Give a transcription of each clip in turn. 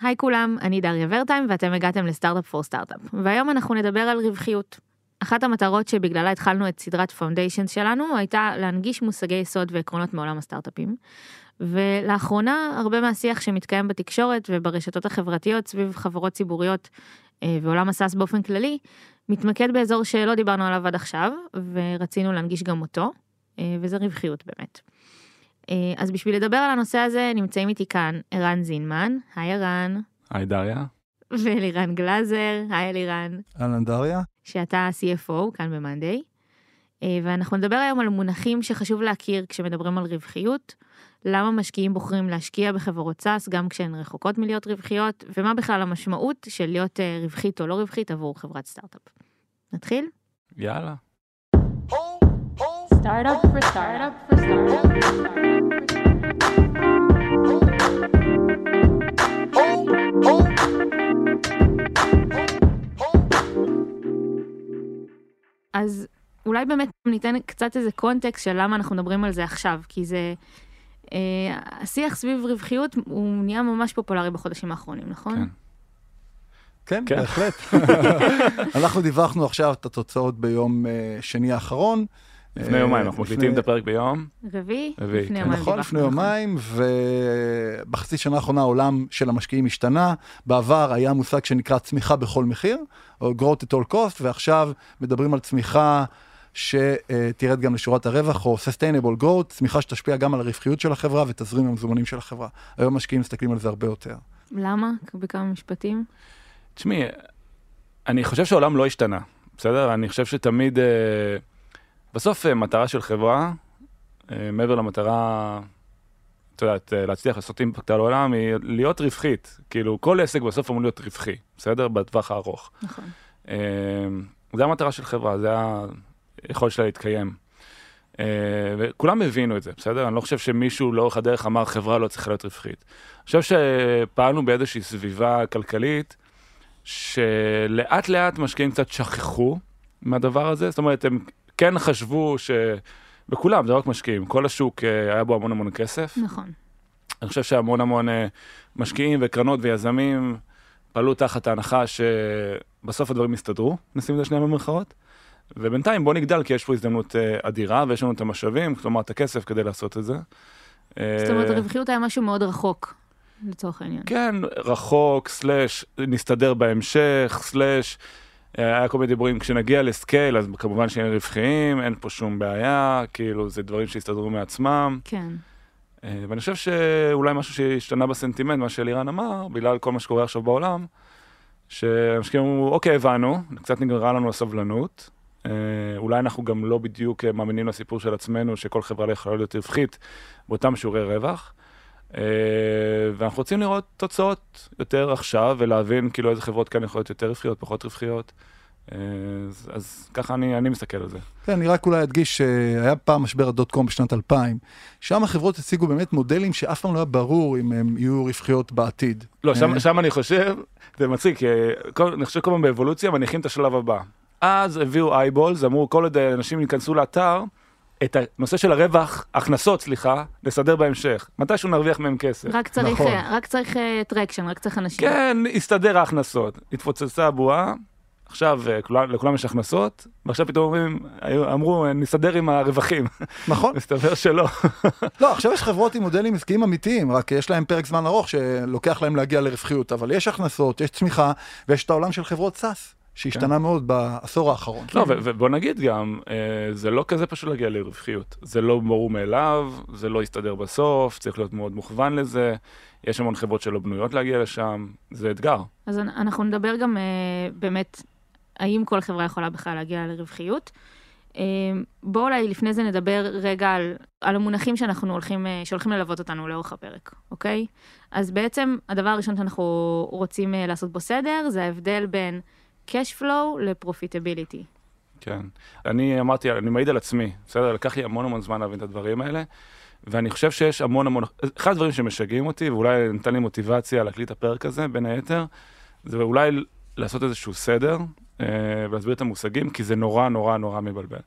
היי כולם, אני דריה ורטהיים ואתם הגעתם ל Startup for Startup, והיום אנחנו נדבר על רווחיות. אחת המטרות שבגללה התחלנו את סדרת Foundation שלנו הייתה להנגיש מושגי יסוד ועקרונות מעולם הסטארט-אפים. ולאחרונה הרבה מהשיח שמתקיים בתקשורת וברשתות החברתיות סביב חברות ציבוריות אה, ועולם ה SaaS באופן כללי, מתמקד באזור שלא דיברנו עליו עד עכשיו, ורצינו להנגיש גם אותו, אה, וזה רווחיות באמת. אה, אז בשביל לדבר על הנושא הזה נמצאים איתי כאן ערן זינמן, היי ערן. היי דריה. ואלירן גלאזר, היי אלירן. אהלן דריה. שאתה CFO כאן ב monday. ואנחנו נדבר היום על מונחים שחשוב להכיר כשמדברים על רווחיות, למה משקיעים בוחרים להשקיע בחברות SaaS גם כשהן רחוקות מלהיות רווחיות, ומה בכלל המשמעות של להיות רווחית או לא רווחית עבור חברת סטארט-אפ. נתחיל? יאללה. Startup for startup for startup. אז אולי באמת ניתן קצת איזה קונטקסט של למה אנחנו מדברים על זה עכשיו, כי זה... אה, השיח סביב רווחיות הוא נהיה ממש פופולרי בחודשים האחרונים, נכון? כן. כן, כן. בהחלט. אנחנו דיווחנו עכשיו את התוצאות ביום אה, שני האחרון. לפני אה, יומיים, אנחנו מקליטים את הפרק ביום. רביעי? לפני כן. יומיים נכון, לפני יומיים, ובחצי שנה האחרונה העולם של המשקיעים השתנה. בעבר היה מושג שנקרא צמיחה בכל מחיר, או growth at all cost, ועכשיו מדברים על צמיחה שתרד גם לשורת הרווח, או sustainable growth, צמיחה שתשפיע גם על הרווחיות של החברה ותזרים המזומנים של החברה. היום משקיעים מסתכלים על זה הרבה יותר. למה? בכמה משפטים? תשמעי, אני חושב שהעולם לא השתנה, בסדר? אני חושב שתמיד, אה, בסוף אה, מטרה של חברה, אה, מעבר למטרה, את יודעת, אה, להצליח לעשות אימפקט על העולם, היא להיות רווחית. כאילו, כל עסק בסוף אמור להיות רווחי, בסדר? בטווח הארוך. נכון. זה המטרה של חברה, זה היכולת שלה להתקיים. וכולם הבינו את זה, בסדר? אני לא חושב שמישהו לאורך הדרך אמר חברה לא צריכה להיות רווחית. אני חושב שפעלנו באיזושהי סביבה כלכלית, שלאט לאט משקיעים קצת שכחו מהדבר הזה, זאת אומרת, הם כן חשבו ש... וכולם, זה לא רק משקיעים, כל השוק אה, היה בו המון המון כסף. נכון. אני חושב שהמון המון אה, משקיעים וקרנות ויזמים פעלו תחת ההנחה שבסוף הדברים יסתדרו, נשים את זה שנייה במרכאות. ובינתיים בוא נגדל כי יש פה הזדמנות אה, אדירה ויש לנו את המשאבים, כלומר את הכסף כדי לעשות את זה. זאת אומרת, הרווחיות היה משהו מאוד רחוק, לצורך העניין. כן, רחוק, סלאש, נסתדר בהמשך, סלאש, היה כל מיני דיבורים, כשנגיע לסקייל, אז כמובן שנהיה רווחיים, אין פה שום בעיה, כאילו, זה דברים שהסתדרו מעצמם. כן. אה, ואני חושב שאולי משהו שהשתנה בסנטימנט, מה שאלירן אמר, בגלל כל מה שקורה עכשיו בעולם, שהמשקיעים אמרו, אוקיי, הבנו, קצת נגררה לנו הסבלנות. אה, אולי אנחנו גם לא בדיוק אה, מאמינים לסיפור של עצמנו, שכל חברה לא יכולה להיות רווחית באותם שיעורי רווח. אה, ואנחנו רוצים לראות תוצאות יותר עכשיו, ולהבין כאילו איזה חברות כן יכולות יותר רווחיות, פחות רווחיות. אה, אז, אז ככה אני, אני מסתכל על זה. כן, אני רק אולי אדגיש שהיה פעם משבר הדוט קום בשנת 2000, שם החברות הציגו באמת מודלים שאף פעם לא היה ברור אם הם יהיו רווחיות בעתיד. לא, שם, אה. שם אני חושב, זה מצחיק, כל, אני חושב כל פעם באבולוציה מניחים את השלב הבא. אז הביאו אייבולס, אמרו כל עוד אנשים ייכנסו לאתר, את הנושא של הרווח, הכנסות, סליחה, נסדר בהמשך. מתישהו נרוויח מהם כסף. רק צריך, נכון. אה, רק צריך traction, רק צריך אנשים. כן, הסתדר ההכנסות. התפוצצה הבועה, עכשיו אה, כולם- לכולם יש הכנסות, ועכשיו פתאום אומרים, אמרו, נסתדר עם הרווחים. נכון? מסתבר שלא. לא, עכשיו יש חברות עם מודלים עסקיים אמיתיים, רק יש להם פרק זמן ארוך שלוקח להם להגיע לרווחיות, אבל יש הכנסות, יש צמיחה, ויש את העולם של חברות SaaS, שהשתנה מאוד בעשור האחרון. לא, ו- ובוא נגיד גם, אה, זה לא כזה פשוט להגיע לרווחיות. זה לא ברור מאליו, זה לא יסתדר בסוף, צריך להיות מאוד מוכוון לזה. יש המון חברות שלא בנויות להגיע לשם, זה אתגר. אז אנ- אנחנו נדבר גם אה, באמת, האם כל חברה יכולה בכלל להגיע לרווחיות. אה, בואו אולי לפני זה נדבר רגע על, על המונחים שאנחנו הולכים, אה, שהולכים ללוות אותנו לאורך הפרק, אוקיי? אז בעצם הדבר הראשון שאנחנו רוצים אה, לעשות בו סדר, זה ההבדל בין cash flow לפרופיטביליטי. כן. אני אמרתי, אני מעיד על עצמי, בסדר? לקח לי המון המון זמן להבין את הדברים האלה, ואני חושב שיש המון המון, אחד הדברים שמשגעים אותי, ואולי נתן לי מוטיבציה להקליט את הפרק הזה, בין היתר, זה אולי לעשות איזשהו סדר, אה, ולהסביר את המושגים, כי זה נורא נורא נורא מבלבל.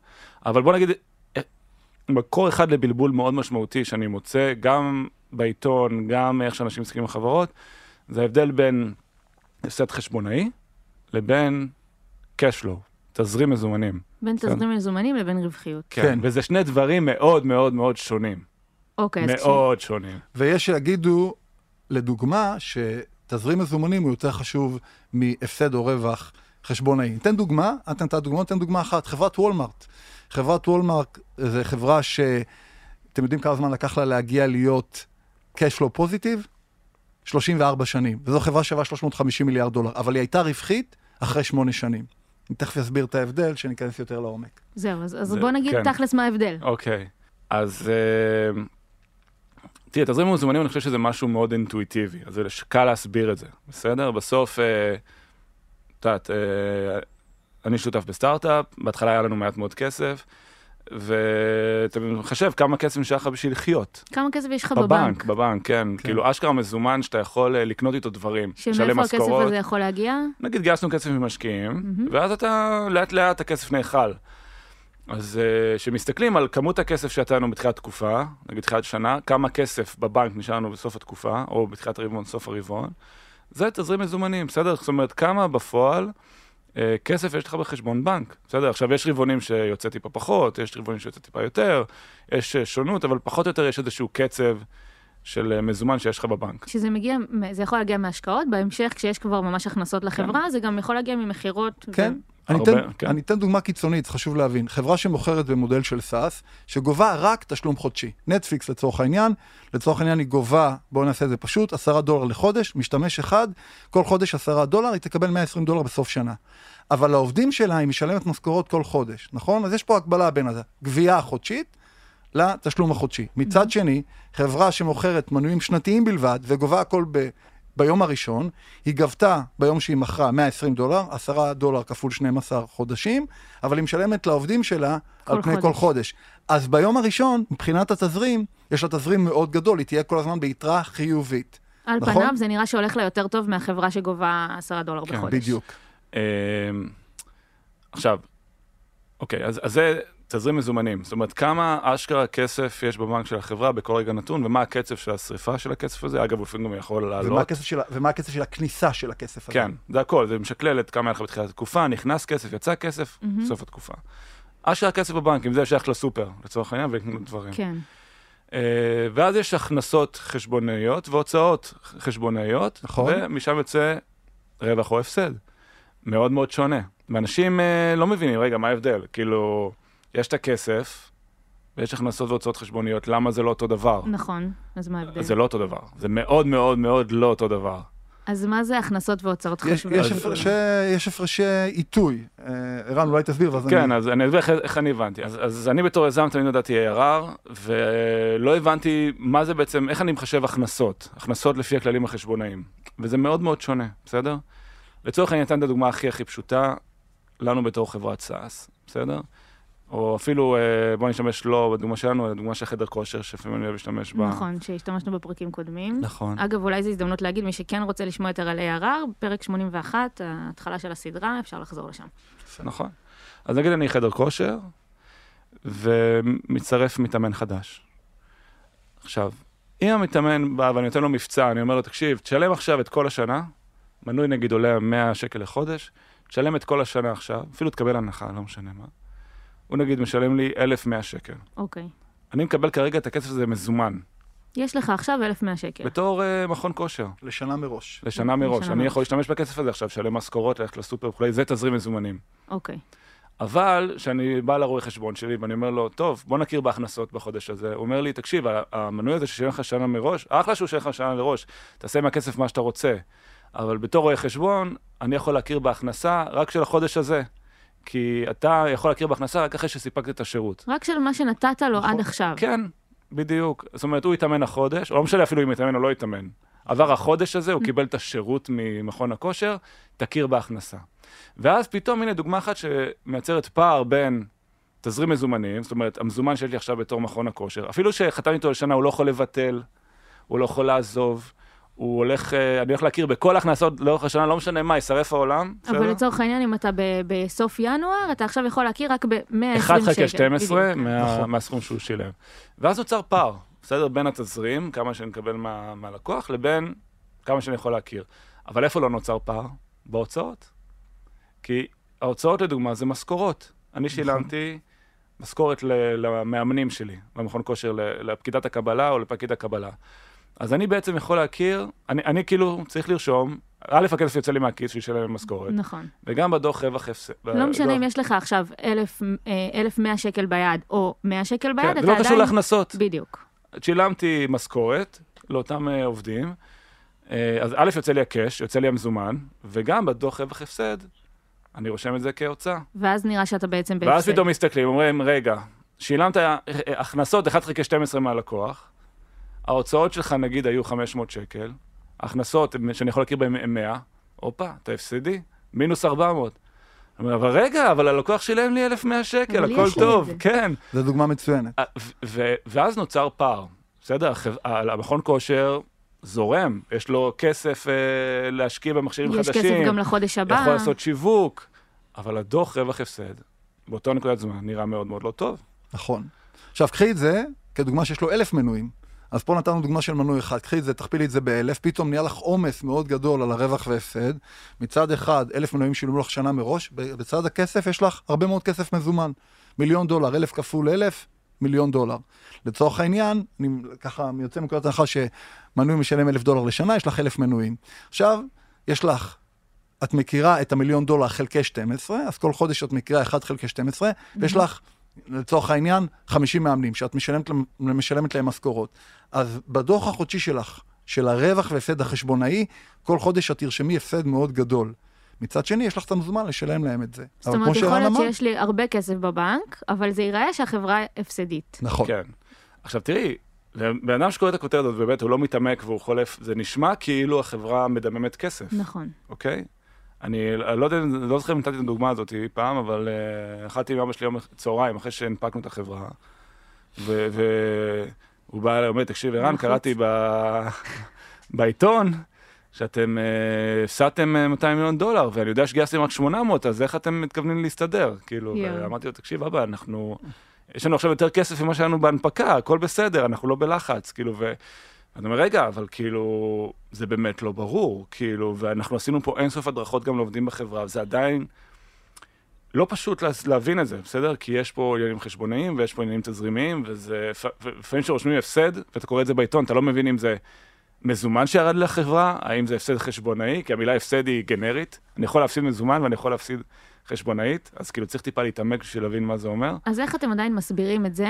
אבל בוא נגיד, אה, מקור אחד לבלבול מאוד משמעותי שאני מוצא, גם בעיתון, גם איך שאנשים מסתכלים על חברות, זה ההבדל בין הפסד חשבונאי לבין cash flow, תזרים מזומנים. בין כן. תזרים מזומנים לבין רווחיות. כן. וזה שני דברים מאוד מאוד מאוד שונים. אוקיי, אז כש- מאוד שונים. ויש שיגידו, לדוגמה, שתזרים מזומנים הוא יותר חשוב מהפסד או רווח חשבונאי. ניתן דוגמה, את נתת דוגמה, ניתן דוגמה אחת, חברת וולמארט. חברת וולמארט זו חברה שאתם יודעים כמה זמן לקח לה להגיע להיות cash flow פוזיטיב? 34 שנים. וזו חברה שווה 350 מיליארד דולר, אבל היא הייתה רווחית אחרי שמונה שנים. אני תכף אסביר את ההבדל, שניכנס יותר לעומק. זהו, אז אז זה- בוא נגיד כן. תכלס מה ההבדל. אוקיי, אז אה, תראה, תזרים מזומנים, אני חושב שזה משהו מאוד אינטואיטיבי, אז זה קל להסביר את זה, בסדר? בסוף, אה, את יודעת, אה, אני שותף בסטארט-אפ, בהתחלה היה לנו מעט מאוד כסף, ואתה מחשב כמה כסף נשאר לך בשביל לחיות. כמה כסף יש לך בבנק, בבנק? בבנק, כן. כן. כאילו, אשכרה מזומן שאתה יכול אה, לקנות איתו דברים. שמאיפה הכסף. הזה יכול להגיע? נגיד גייסנו כסף ממשקיעים, מהמם. ואז אתה לאט לאט הכסף נאכל. אז אה, כשמסתכלים על כמות הכסף שהייתה לנו בתחילת תקופה, נגיד תחילת שנה, כמה כסף בבנק נשאר לנו בסוף התקופה, או בתחילת הרבעון, סוף הרבעון, זה תזרים מזומנים, בסדר? זאת אומרת, כמה בפועל כסף יש לך בחשבון בנק, בסדר? עכשיו, יש רבעונים שיוצא טיפה פחות, יש רבעונים שיוצא טיפה יותר, יש אה, שונות, אבל פחות או יותר יש איזשהו קצב של אה, מזומן שיש לך בבנק. שזה מגיע, זה יכול להגיע מהשקעות, בהמשך כשיש כבר ממש הכנסות לחברה, זה גם יכול להגיע ממכירות. כן. ו- אני הרבה, אתן, כן. אני אתן דוגמה קיצונית, חשוב להבין. חברה שמוכרת במודל של סאס, שגובה רק תשלום חודשי. נטפליקס לצורך העניין, לצורך העניין היא גובה, בואו נעשה את זה פשוט, עשרה דולר לחודש, משתמש אחד, כל חודש עשרה דולר, היא תקבל 120 דולר בסוף שנה. אבל לעובדים שלה היא משלמת משכורות כל חודש, נכון? אז יש פה הקבלה בין הגבייה החודשית לתשלום החודשי. מצד שני, חברה שמוכרת מנויים שנתיים בלבד וגובה הכל ב... ביום הראשון, היא גבתה ביום שהיא מכרה 120 דולר, 10 דולר כפול 12 חודשים, אבל היא משלמת לעובדים שלה כל על פני חודש. כל חודש. אז ביום הראשון, מבחינת התזרים, יש לה תזרים מאוד גדול, היא תהיה כל הזמן ביתרה חיובית. על נכון? פניו זה נראה שהולך לה יותר טוב מהחברה שגובה 10 דולר כן, בחודש. בדיוק. אמ, עכשיו, אוקיי, אז, אז זה תזרים מזומנים. זאת אומרת, כמה אשכרה כסף יש בבנק של החברה בכל רגע נתון, ומה הקצב של השריפה של הכסף הזה? אגב, הוא לפעמים גם יכול ומה לעלות. הכסף של, ה- ומה הכסף של הכניסה של הכסף הזה. כן, זה הכל, זה משקלל את כמה היה לך בתחילת התקופה, נכנס כסף, יצא כסף, מהמם. סוף התקופה. אשכרה כסף בבנק, אם זה שייך לסופר, לצורך העניין, ויקנו דברים. כן. אה, ואז יש הכנסות חשבונאיות והוצאות חשבונאיות, נכון. ומשם יוצא רווח או הפסד. מאוד מאוד שונה. ואנשים אה, לא מבינים, רגע, מה ההבדל? כאילו, יש את הכסף, ויש הכנסות והוצאות חשבוניות, למה זה לא אותו דבר? נכון, אז מה ההבדל? זה לא אותו דבר. זה מאוד מאוד מאוד לא אותו דבר. אז מה זה הכנסות והוצאות חשבוניות? יש, הפרשי, עיתוי. אה, ערן, אולי תסביר, ואז כן, אני... אז אני אסביר איך- אני הבנתי. אז, אני בתור יזם תמיד נתתי ARR, ולא הבנתי מה זה בעצם, איך אני מחשב הכנסות, הכנסות לפי הכללים החשבונאיים. וזה מאוד מאוד שונה, בסדר? לצורך העניין, אתן את הדוגמה הכי הכי פשוטה, לנו בתור חברת SaaS, בסדר? או אפילו, אה, בוא נשתמש לא בדוגמה שלנו, אלא בדוגמה של חדר כושר, שלפעמים אני אוהב להשתמש בה. נכון, שהשתמשנו בפרקים קודמים. נכון. אגב, אולי זו הזדמנות להגיד, מי שכן רוצה לשמוע יותר על ARR, פרק 81, ההתחלה של הסדרה, אפשר לחזור לשם. נכון. אז נגיד אני חדר כושר, ומצטרף מתאמן חדש. עכשיו, אם המתאמן בא ואני נותן לו מבצע, אני אומר לו, תקשיב, תשלם עכשיו את כל השנה, מנוי נגיד עולה 100 שקל לחודש, תשלם את כל השנה עכשיו, אפילו תקבל הנחה, לא משנה מה. הוא נגיד משלם לי 1,100 שקל. אוקיי. אני מקבל כרגע את הכסף הזה מזומן, יש לך עכשיו 1,100 שקל. בתור uh, מכון כושר, לשנה מראש. לשנה מראש. לשנה אני מראש. יכול להשתמש בכסף הזה עכשיו, לשלם משכורות, ללכת לסופר וכולי, זה תזרים מזומנים. אוקיי. אבל כשאני בא לרואה חשבון שלי ואני אומר לו, טוב, בוא נכיר בהכנסות בחודש הזה, הוא אומר לי, תקשיב, המנוי הזה ששילם לך שנה מראש, אחלה שהוא שילם לך שנה מראש, תעשה מהכסף מה שאתה רוצה. אבל בתור רואה חשבון, אני יכול להכיר בהכנסה רק של החודש הזה. כי אתה יכול להכיר בהכנסה רק אחרי שסיפקת את השירות. רק של מה שנתת לו נכון. עד עכשיו. כן, בדיוק. זאת אומרת, הוא התאמן החודש, או לא משנה אפילו אם התאמן או לא התאמן. עבר החודש הזה, הוא קיבל את השירות ממכון הכושר, תכיר בהכנסה. ואז פתאום, הנה דוגמה אחת שמייצרת פער בין תזרים מזומנים, זאת אומרת, המזומן שיש לי עכשיו בתור מכון הכושר, אפילו שחתמתי איתו לשנה, הוא לא יכול לבטל, הוא לא יכול לעזוב, הוא הולך, אה, אני הולך להכיר בכל ההכנסות לאורך השנה, לא משנה מה, יישרף העולם, אבל בסדר? לצורך העניין, אם אתה ב- בסוף ינואר, אתה עכשיו יכול להכיר רק ב-120 שקל. 1 חלקי 12 בדיוק. מה, נכון. מהסכום שהוא שילם. ואז נוצר פער, בסדר? בין התזרים, כמה שאני מקבל מה, מהלקוח, לבין כמה שאני יכול להכיר. אבל איפה לא נוצר פער? בהוצאות. כי ההוצאות, לדוגמה, זה משכורות. אני נכון. שילמתי משכורת ל- למאמנים שלי, למכון כושר, ל- לפקידת הקבלה או לפקיד הקבלה. אז אני בעצם יכול להכיר, אני, אני כאילו צריך לרשום, א', הכסף יוצא לי מהכיס בשביל לשלם משכורת, נכון. וגם בדוח רווח הפסד. לא משנה אם יש לך עכשיו אלף, אה, 1,100 שקל ביד או 100 שקל ביד, כן, אתה זה לא עדיין... קשור להכנסות. בדיוק. שילמתי משכורת לאותם אה, עובדים, אה, אז א', יוצא לי הקאש, יוצא לי המזומן, וגם בדוח רווח הפסד, אני רושם את זה כהוצאה. ואז נראה שאתה בעצם בהפסד. ואז פתאום מסתכלים, אומרים, רגע, שילמת הכנסות 1 חלקי 12 מהלקוח, ההוצאות שלך נגיד היו 500 שקל, ההכנסות שאני יכול להכיר בהן הן 100, הופה, אתה הפסדי, מינוס 400. אני אומר, אבל רגע, אבל הלקוח שילם לי 1,100 שקל, הכל יש טוב, זה. כן. זו דוגמה מצוינת. אה, ו- ו- ואז נוצר פער, בסדר? המכון כושר זורם, יש לו כסף אה, להשקיע במכשירים יש חדשים. כסף גם לחודש הבא. יכול לעשות שיווק, אבל הדוח רווח הפסד, באותה נקודת זמן, נראה מאוד מאוד לא טוב. נכון. עכשיו, קחי את זה כדוגמה שיש לו אלף מנויים. אז פה נתנו דוגמה של מנוי אחד, קחי את זה, תכפילי את זה באלף, פתאום נהיה לך עומס מאוד גדול על הרווח והפסד. מצד אחד, אלף מנויים שילמו לך שנה מראש, בצד הכסף יש לך הרבה מאוד כסף מזומן. מיליון דולר, אלף כפול אלף, מיליון דולר. לצורך העניין, אני ככה יוצא מנקודת הנחה שמנוי משלם אלף דולר לשנה, יש לך אלף מנויים. עכשיו, יש לך את מכירה את המיליון דולר חלקי 12, אז כל חודש את מכירה 1 חלקי 12, ויש לך, לצורך העניין, 50 מאמנים שאת משלמת, להם- משלמת להם משכורות. אז בדוח החודשי שלך, של הרווח והפסד החשבונאי, כל חודש את תרשמי הפסד מאוד גדול. מצד שני, יש לך את המזומן לשלם להם את זה. זאת אומרת, יכול להיות שיש לי הרבה כסף בבנק, אבל זה ייראה שהחברה הפסדית. נכון. כן. עכשיו תראי, בן אדם שקורא את הכותרת הזאת, באמת, הוא לא מתעמק והוא חולף, זה נשמע כאילו החברה מדממת כסף, נכון. אוקיי? אני לא לא זוכר אם נתתי את הדוגמה הזאת פעם, אבל uh, אכלתי עם אבא שלי יום צהריים, אחרי שהנפקנו את החברה, והוא בא אליי, אומר, תקשיב, ערן, בחוץ. קראתי ב- בעיתון שאתם אה, הפסדתם uh, 200 מיליון דולר, ואני יודע שגייסתם רק 800, אז איך אתם מתכוונים להסתדר? כאילו, יואו. ואמרתי לו, תקשיב, אבא, אנחנו... יש לנו עכשיו יותר כסף ממה שהיה לנו בהנפקה, הכל בסדר, אנחנו לא בלחץ, כאילו, ו... אני אומר, רגע, אבל כאילו, זה באמת לא ברור, כאילו, ואנחנו עשינו פה אינסוף הדרכות גם לעובדים בחברה, וזה עדיין לא פשוט לה- להבין את זה, בסדר? כי יש פה עניינים חשבונאיים ויש פה עניינים תזרימיים, וזה, לפעמים כשרושמים הפסד, ואתה קורא את זה בעיתון, אתה לא מבין אם זה מזומן שירד לחברה, האם זה הפסד חשבונאי, כי המילה הפסד היא גנרית, אני יכול להפסיד מזומן ואני יכול להפסיד חשבונאית, אז כאילו צריך טיפה להתעמק בשביל להבין מה זה אומר. אז איך אתם עדיין מסבירים את זה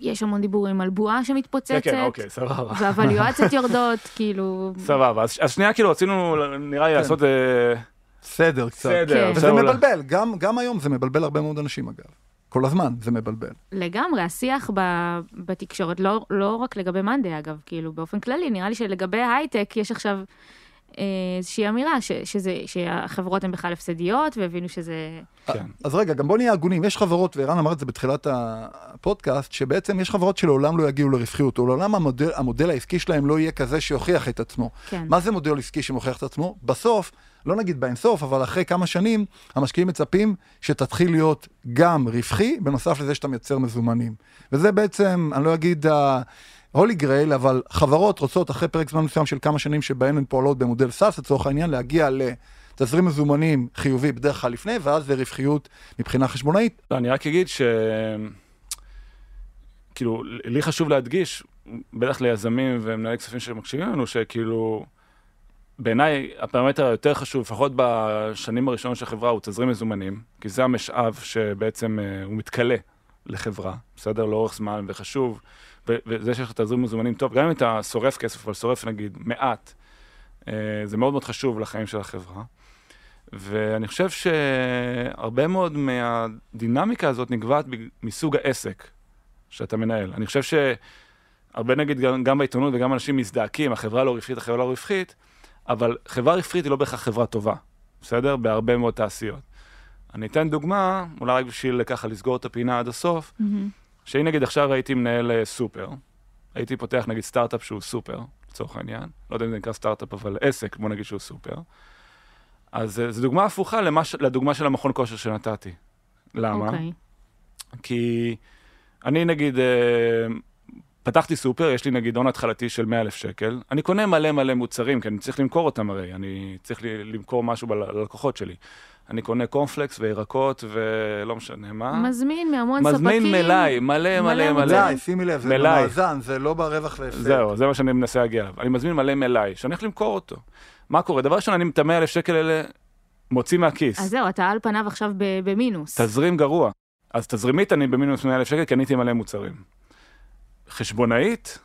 שיש המון דיבורים על בועה שמתפוצצת, כן, כן, אוקיי, סבבה. והווליואציות יורדות, כאילו... סבבה, אז, אז שנייה כאילו רצינו, נראה לי כן. לעשות... אה, סדר קצת. סדר, כן. וזה מבלבל, גם, גם היום זה מבלבל הרבה מאוד אנשים אגב. כל הזמן זה מבלבל. לגמרי, השיח ב, בתקשורת, לא, לא רק לגבי מאנדי אגב, כאילו באופן כללי, נראה לי שלגבי הייטק יש עכשיו איזושהי אמירה ש, שזה, שהחברות הן בכלל הפסדיות, והבינו שזה... כן. אז רגע, גם בוא נהיה הגונים. יש חברות, וערן אמר את זה בתחילת הפודקאסט, שבעצם יש חברות שלעולם לא יגיעו לרווחיות, או לעולם המודל, המודל העסקי שלהם לא יהיה כזה שיוכיח את עצמו. כן. מה זה מודל עסקי שמוכיח את עצמו? בסוף, לא נגיד באינסוף, אבל אחרי כמה שנים, המשקיעים מצפים שתתחיל להיות גם רווחי, בנוסף לזה שאתה מייצר מזומנים. וזה בעצם, אני לא אגיד הולי גרייל, אבל חברות רוצות אחרי פרק זמן מסוים של כמה שנים שבהן הן פועלות במודל סאס, לצורך העניין, להגיע לתזרים מזומנים חיובי בדרך כלל לפני, ואז לרווחיות מבחינה חשבונאית. לא, אני רק אגיד ש... כאילו, לי חשוב להדגיש, בטח ליזמים ומנהלי כספים שמקשיבים לנו, שכאילו, בעיניי הפרמטר היותר חשוב, לפחות בשנים הראשונות של החברה, הוא תזרים מזומנים, כי זה המשאב שבעצם אה, הוא מתכלה לחברה, בסדר? לאורך זמן, וחשוב, וזה שיש לך תזרים מזומנים טוב, גם אם אתה שורף כסף, אבל שורף נגיד מעט, אה, זה מאוד מאוד חשוב לחיים של החברה. ואני חושב שהרבה מאוד מהדינמיקה הזאת נקבעת מסוג העסק שאתה מנהל. אני חושב שהרבה נגיד גם, גם בעיתונות וגם אנשים מזדעקים, החברה לא רווחית, החברה לא רווחית, אבל חברה רווחית היא לא בהכרח חברה טובה, בסדר? בהרבה מאוד תעשיות. אני אתן דוגמה, אולי רק בשביל ככה לסגור את הפינה עד הסוף, מהמם. שאם נגיד עכשיו הייתי מנהל אה, סופר, הייתי פותח נגיד סטארט-אפ שהוא סופר, לצורך העניין, לא יודע אם זה נקרא סטארט-אפ, אבל עסק, בוא נגיד שהוא סופר, אז אה, זו דוגמה הפוכה למה, ש- לדוגמה של המכון כושר שנתתי. למה? אוקיי. כי אני נגיד אה, פתחתי סופר, יש לי נגיד הון התחלתי של 100 אלף שקל, אני קונה מלא מלא מוצרים, כי אני צריך למכור אותם הרי, אני צריך למכור משהו ללקוחות שלי. אני קונה קורנפלקס וירקות ולא משנה מה. מזמין מהמון ספקים. מזמין מלאי, מלא מלא מלא. מלאי, שימי לב, זה. במאזן, זה לא ברווח והפסד. זהו, זה מה שאני מנסה להגיע אליו. אני מזמין מלא מלאי, שאני הולך למכור אותו. מה קורה? דבר ראשון, אני את ה-100 אלף שקל האלה מוציא מהכיס. אז זהו, אתה על פניו עכשיו ב- במינוס. תזרים גרוע. אז תזרימית אני במינוס 100 אלף שקל, קניתי מלא מוצרים. חשבונאית,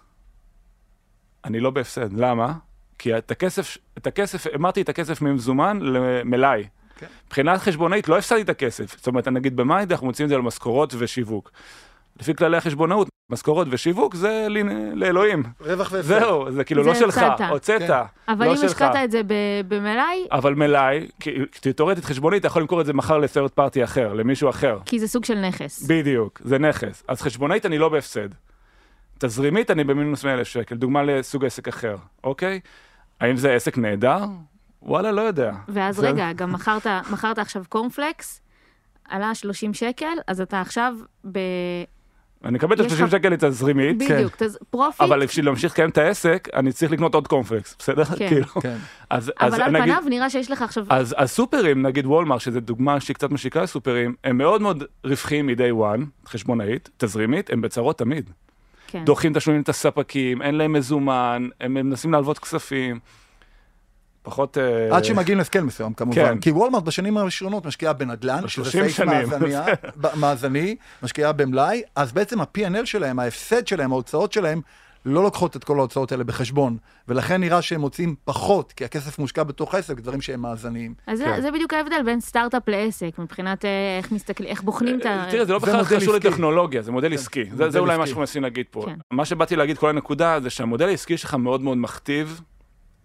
אני לא בהפסד. למה? כי את הכסף, את הכסף, אמרתי את הכסף ממזומן למלאי. כן. מבחינת חשבונאית לא הפסדתי את הכסף. זאת אומרת, נגיד במאי אנחנו מוצאים את זה על משכורות ושיווק. לפי כללי החשבונאות, משכורות ושיווק זה לי, לאלוהים. רווח והפסד. זהו, זה כאילו זה לא שלך. הוצאת, כן. אבל לא אם. השקעת את זה ב- במלאי, אבל מלאי, כי תיאורטית חשבונית, אתה יכול למכור את זה מחר ל third party אחר, למישהו אחר. כי זה סוג של נכס. בדיוק, זה נכס. אז חשבונאית אני לא בהפסד. תזרימית אני במינוס 100 אלף שקל, דוגמה לסוג עסק אחר, אוקיי? האם זה עסק נהדר? וואלה, לא יודע. ואז זה- רגע, גם מכרת, מכרת עכשיו קורנפלקס, עלה 30 שקל, אז אתה עכשיו ב... אני אקבל את יש ה-30 לך- שקל לתזרימית, בדיוק, תז- profit, אבל בשביל להמשיך לקיים את העסק, אני צריך לקנות עוד קורנפלקס, בסדר? כן. כאילו, כן. אז, אז אבל על נגיד, פניו נראה שיש לך עכשיו... אז הסופרים, נגיד וולמר, שזו דוגמה שהיא קצת משיקה לסופרים, הם מאוד מאוד רווחיים מ-day one, חשבונאית, תזרימית, הם בצרות תמיד. כן. דוחים תשלומים את הספקים, אין להם מזומן, הם הם מנסים להלוות כספים. פחות... אה, עד שמגיעים להסכם מסוים כמובן. כן. כי וולמרט בשנים הראשונות משקיעה בנדל"ן, שזה ב-30 סעיף שנים. מאזניה- ב- מאזני, משקיעה במלאי, אז בעצם ה-P&L שלהם, ההפסד שלהם, ההוצאות שלהם, לא לוקחות את כל ההוצאות האלה בחשבון, ולכן נראה שהם מוצאים פחות, כי הכסף מושקע בתוך העסק, דברים שהם מאזניים. אז זה, כן. זה בדיוק ההבדל בין סטארט-אפ לעסק, מבחינת אה, איך מסתכלים, איך בוחנים את ה... תראה, זה לא זה בכלל קשור. לטכנולוגיה, זה מודל כן, עסקי. זה- מודל זה אולי מה. שאנחנו מנסים להגיד פה. כן. מה שבאתי להגיד, כל הנקודה, זה שהמודל העסקי שלך מאוד מאוד מכתיב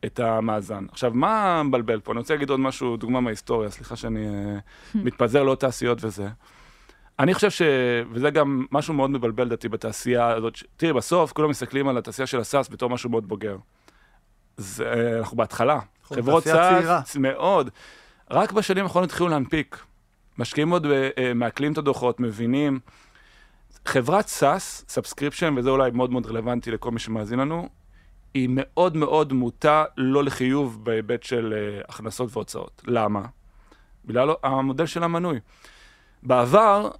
את המאזן. עכשיו, מה מבלבל פה? אני רוצה להגיד עוד משהו, דוגמה מההיסטוריה, סליחה שאני אה, מתפזר לעוד תעשיות וזה. אני חושב ש... וזה גם משהו מאוד מבלבל לדעתי בתעשייה הזאת. ש- תראי, בסוף כולם מסתכלים על התעשייה של ה SaaS בתור משהו מאוד בוגר. זה, אנחנו בהתחלה. נכון, חברות. SaaS, מאוד. רק בשנים האחרונות התחילו להנפיק. משקיעים עוד, ב- אה, מעכלים את הדוחות, מבינים. חברת SaaS, subscription, וזה אולי מאוד מאוד רלוונטי לכל מי שמאזין לנו, היא מאוד מאוד מוטה לא לחיוב בהיבט של אה, הכנסות והוצאות. למה? בגלל המודל של המנוי. בעבר,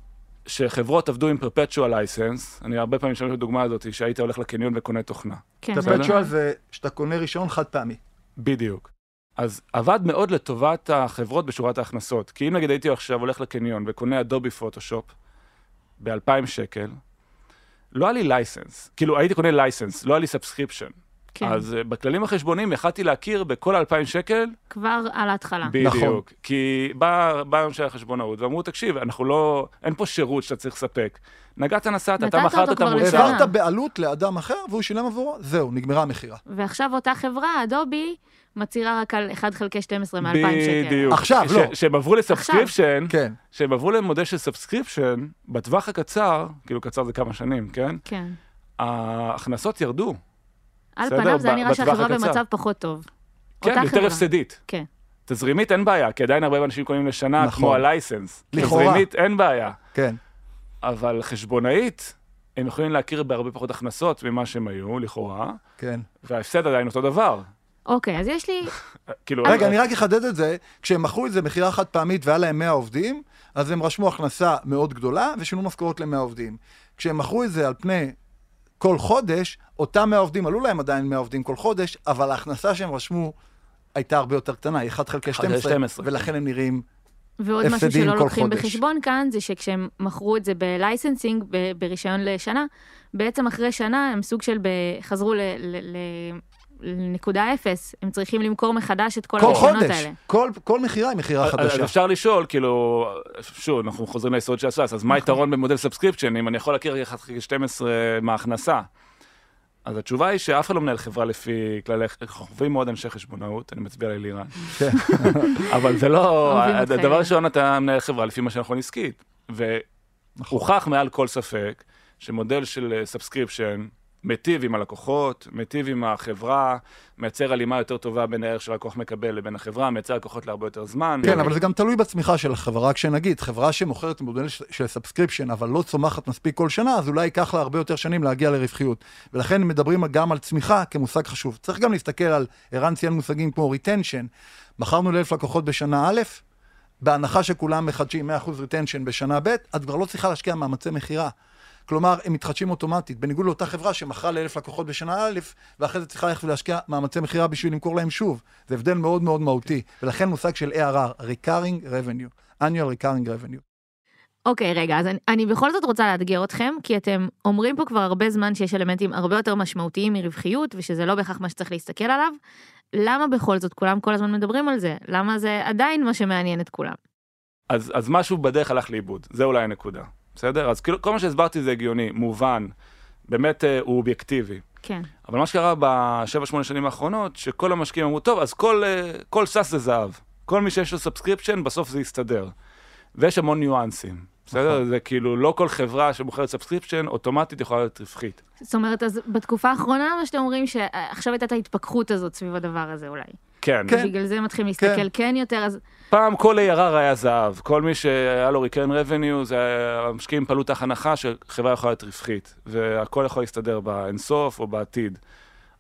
שחברות עבדו עם perpetual license, אני הרבה פעמים משתמש בדוגמה הזאת, שהיית הולך לקניון וקונה תוכנה. כן, זה- perpetual זה שאתה קונה רישיון חד פעמי. בדיוק. אז עבד מאוד לטובת החברות בשורת ההכנסות. כי אם נגיד הייתי עכשיו הולך לקניון וקונה Adobe Photoshop ב-2,000 שקל, לא היה לי license. כאילו, הייתי קונה license, לא היה לי subscription. כן. אז uh, בכללים החשבוניים יכלתי להכיר בכל 2,000 שקל, כבר על ההתחלה. בדיוק. נכון. כי בא בא של החשבונאות ואמרו, תקשיב, אנחנו לא, אין פה שירות שאתה צריך לספק. נגעת, נסעת, אתה מכרת את המוצר. העברת בעלות לאדם אחר והוא שילם עבורו, זהו, נגמרה המכירה. ועכשיו אותה חברה, אדובי, מצהירה רק על 1 חלקי 12 מ-2,000 שקל. בדיוק. עכשיו, ש- לא. שהם עברו ל subscription, כן. שהם עברו למודל של subscription, בטווח הקצר, כאילו קצר זה כמה שנים, כן? כן. ההכנסות ירדו. על בסדר, פניו זה נראה שהחברה הקצר. במצב פחות טוב. כן, יותר חברה. הפסדית. כן. תזרימית אין בעיה, כי עדיין הרבה אנשים קונים לשנה, נכון. כמו הלייסנס. לכאורה. תזרימית אין בעיה. כן. אבל חשבונאית, הם יכולים להכיר בהרבה פחות הכנסות ממה שהם היו, לכאורה, כן. וההפסד עדיין אותו דבר. אוקיי, אז יש לי... כאילו... רגע, אני רק אחדד את זה, כשהם מכרו את זה מכירה חד פעמית והיה להם 100 עובדים, אז הם רשמו הכנסה מאוד גדולה ושינו משכורות ל-100 עובדים. כשהם מכרו את זה על פני כל חודש, אותם 100 עובדים, עלו להם עדיין 100 עובדים כל חודש, אבל ההכנסה שהם רשמו הייתה הרבה יותר קטנה, היא 1 חלקי 1 חלקי 12, 12, ולכן הם נראים... ועוד משהו הפסדים שלא כל לוקחים חודש. בחשבון כאן, זה שכשהם מכרו את זה בלייסנסינג, ב- ברישיון לשנה, בעצם אחרי שנה הם סוג של, ב- חזרו ל- ל- ל- לנקודה אפס, הם צריכים למכור מחדש את כל כל הרישיונות חודש, האלה. כל, כל מכירה היא מכירה אז חדשה. אפשר לשאול, כאילו, שוב, אנחנו חוזרים ליסוד של ה SaaS, אז מה נכון. היתרון במודל subscription, אם אני יכול להכיר 1 חלקי 12 מההכנסה? אז התשובה היא שאף אחד לא מנהל חברה לפי כללי, אוהבים מאוד אנשי חשבונאות, אני מצביע לאלירן, כן. אבל זה לא, אותך, הדבר. ראשון אתה מנהל חברה לפי מה שנכון עסקית, נכון. והוכח מעל כל ספק שמודל של subscription מיטיב עם הלקוחות, מיטיב עם החברה, מייצר הלימה יותר טובה בין הערך שהלקוח מקבל לבין החברה, מייצר לקוחות להרבה יותר זמן. כן, אבל זה גם תלוי בצמיחה של החברה, רק שנגיד, חברה שמוכרת מודל של subscription, אבל לא צומחת מספיק כל שנה, אז אולי ייקח לה הרבה יותר שנים להגיע לרווחיות. ולכן מדברים גם על צמיחה כמושג חשוב. צריך גם להסתכל על, ערן ציין מושגים כמו retention. מכרנו לאלף לקוחות בשנה א', בהנחה שכולם מחדשים 100% retention בשנה ב', את כבר לא צריכה להשקיע מאמצי מכירה. כלומר, הם מתחדשים אוטומטית, בניגוד לאותה חברה שמכרה לאלף לקוחות בשנה א', ואחרי זה צריכה ללכת ולהשקיע מאמצי מכירה בשביל למכור להם שוב. זה הבדל מאוד מאוד מהותי, ולכן מושג של ARR, Recurring Revenue, annual Recurring Revenue. אוקיי, רגע, אז אני, אני בכל זאת רוצה לאתגר אתכם, כי אתם אומרים פה כבר הרבה זמן שיש אלמנטים הרבה יותר משמעותיים מרווחיות, ושזה לא בהכרח מה שצריך להסתכל עליו. למה בכל זאת כולם כל הזמן מדברים על זה? למה זה עדיין מה שמעניין את כולם? אז, אז משהו בדרך הלך לאיבוד, זה אולי הנקודה, בסדר? אז כאילו, כל מה שהסברתי זה הגיוני, מובן, באמת אה, הוא אובייקטיבי. כן. אבל מה שקרה בשבע, שמונה שנים האחרונות, שכל המשקיעים אמרו, טוב, אז כל, אה, כל SaaS זה זהב. כל מי שיש לו subscription, בסוף זה יסתדר. ויש המון ניואנסים, בסדר? נכון. זה כאילו, לא כל חברה שמוכרת subscription, אוטומטית יכולה להיות רווחית. זאת אומרת, אז בתקופה האחרונה, מה שאתם אומרים, שעכשיו הייתה את ההתפכחות הזאת סביב הדבר הזה אולי. כן. כן. בגלל זה מתחילים להסתכל כן יותר, אז פעם כל ARR היה זהב, כל מי שהיה לו recurring revenue, זה המשקיעים פעלו תחת הנחה שחברה יכולה להיות רווחית, והכל יכול להסתדר באינסוף או בעתיד.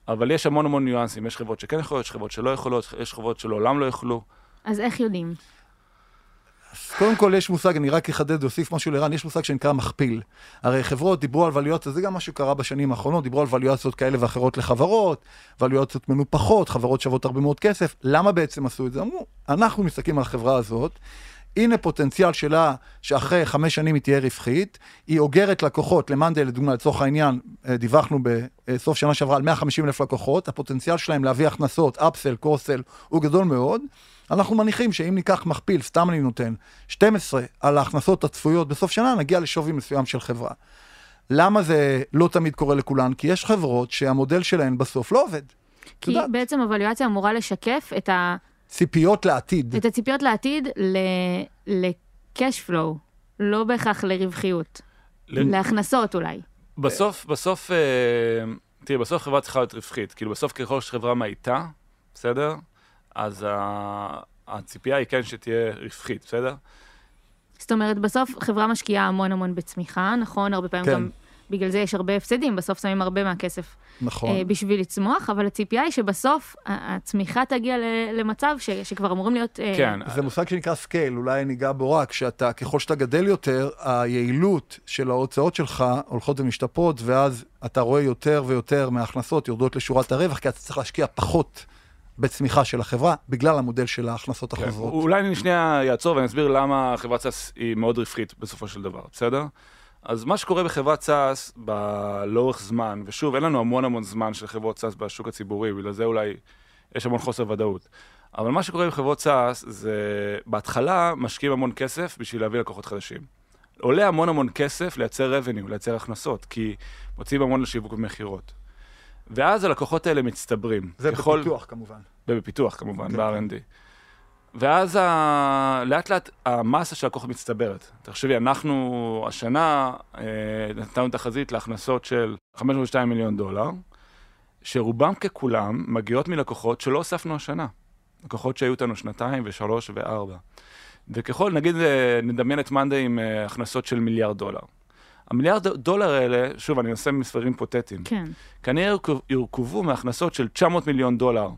אבל יש המון המון ניואנסים, יש חברות שכן יכולות, יש חברות שלא יכולות, יש חברות שלעולם לא יוכלו. אז איך יודעים? אז קודם כל יש מושג, אני רק אחדד ואוסיף משהו לרן, יש מושג שנקרא מכפיל. הרי חברות דיברו על ווליואציות, זה גם מה שקרה בשנים האחרונות, דיברו על ווליואציות כאלה ואחרות לחברות, ווליואציות מנופחות, חברות שוות הרבה מאוד כסף. למה בעצם עשו את זה? אמרו, אנחנו מסתכלים על החברה הזאת, הנה פוטנציאל שלה שאחרי חמש שנים היא תהיה רווחית, היא אוגרת לקוחות, למאנדל לדוגמה, לצורך העניין, אה, דיווחנו בסוף שנה שעברה על 150 אלף לקוחות, הפוטנציאל שלהם להביא הכנסות, אפסל, קורסל, הוא גדול מאוד. אנחנו מניחים שאם ניקח מכפיל, סתם אני נותן, 12 על ההכנסות הצפויות בסוף שנה, נגיע לשווי מסוים של חברה. למה זה לא תמיד קורה לכולן? כי יש חברות שהמודל שלהן בסוף לא עובד. כי יודעת. בעצם הוואלואציה אמורה לשקף את, ה, ציפיות לעתיד. את הציפיות לעתיד ל-cash flow, לא בהכרח לרווחיות, ל- להכנסות אולי. בסוף, בסוף, אה, תראי, בסוף חברה צריכה להיות רווחית. כאילו, בסוף ככל שחברה מאיטה, בסדר? אז ה- הציפייה היא כן שתהיה רווחית, בסדר? זאת אומרת, בסוף חברה משקיעה המון המון בצמיחה, נכון? הרבה פעמים כן. גם בגלל זה יש הרבה הפסדים, בסוף שמים הרבה מהכסף נכון. אה, בשביל לצמוח, אבל הציפייה היא שבסוף הצמיחה תגיע למצב ש- שכבר אמורים להיות... אה, כן. זה מושג שנקרא scale, אולי ניגע בו רק, שאתה, ככל שאתה גדל יותר, היעילות של ההוצאות שלך הולכות ומשתפרות, ואז אתה רואה יותר ויותר מההכנסות יורדות לשורת הרווח, כי אתה צריך להשקיע פחות בצמיחה של החברה, בגלל המודל של ההכנסות כן. החוזרות. אולי אני שנייה אעצור ואני אסביר למה חברת SaaS היא מאוד רווחית בסופו של דבר, בסדר? אז מה שקורה בחברת SaaS לאורך זמן, ושוב, אין לנו המון המון זמן של חברות SaaS בשוק הציבורי, בגלל זה אולי יש המון חוסר ודאות. אבל מה שקורה בחברות סאס זה בהתחלה משקיעים המון כסף בשביל להביא לקוחות חדשים. עולה המון המון כסף לייצר revenue, לייצר הכנסות, כי מוציאים המון לשיווק ומכירות. ואז הלקוחות האלה מצטברים. זה ככל- בפיתוח כמובן. ובפיתוח כמובן, כן. ב-R&D. ואז ה... לאט לאט המסה של הכוח מצטברת. תחשבי, אנחנו השנה אה, נתנו תחזית להכנסות של 502 מיליון דולר, שרובם ככולם מגיעות מלקוחות שלא הוספנו השנה. לקוחות שהיו איתנו שנתיים ושלוש וארבע. וככל, נגיד, אה, נדמיין את מאנדי עם אה, הכנסות של מיליארד דולר. המיליארד דולר האלה, שוב, אני עושה מספרים היפותטיים. כן. כנראה יורכב- יורכבו מהכנסות של 900 מיליון דולר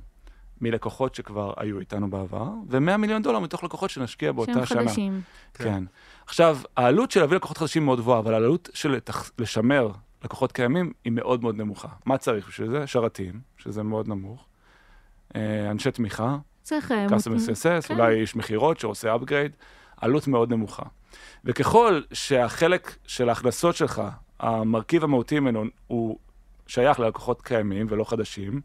מלקוחות שכבר היו איתנו בעבר, ו-100 מיליון דולר מתוך לקוחות שנשקיע באותה שהם שנה. חדשים. כן. כן. עכשיו, העלות של להביא לקוחות חדשים מאוד גבוהה, אבל העלות של לתח... לשמר לקוחות קיימים היא מאוד מאוד נמוכה. מה צריך בשביל זה? שרתים, שזה מאוד נמוך, אה, אנשי תמיכה, צריך... אה, customer success, כן. אולי איש מכירות שעושה upgrade, עלות מאוד נמוכה. וככל שהחלק של ההכנסות שלך, המרכיב המהותי ממנו הוא שייך ללקוחות קיימים ולא חדשים,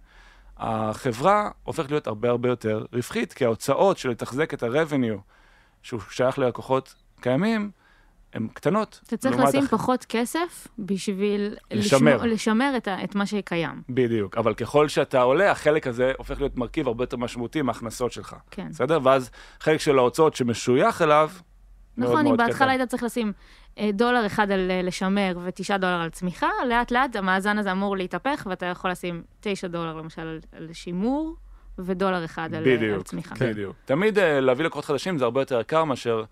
החברה הופכת להיות הרבה הרבה יותר רווחית, כי ההוצאות של לתחזק את ה-revenue שהוא שייך ללקוחות קיימים, הן קטנות. אתה צריך לשים הח- פחות כסף בשביל לשמר. לשמור- לשמר את ה- את מה שקיים. בדיוק, אבל ככל שאתה עולה, החלק הזה הופך להיות מרכיב הרבה יותר משמעותי מההכנסות שלך. כן. בסדר? ואז חלק של ההוצאות שמשוייך אליו נכון, אם בהתחלה. היית צריך לשים אה, דולר אחד על אה, לשמר ותשעה דולר על צמיחה, לאט לאט המאזן הזה אמור להתהפך, ואתה יכול לשים תשע דולר למשל על, שימור, ודולר אחד על, צמיחה. כן. בדיוק. תמיד אה, להביא לקוחות חדשים זה הרבה יותר יקר מאשר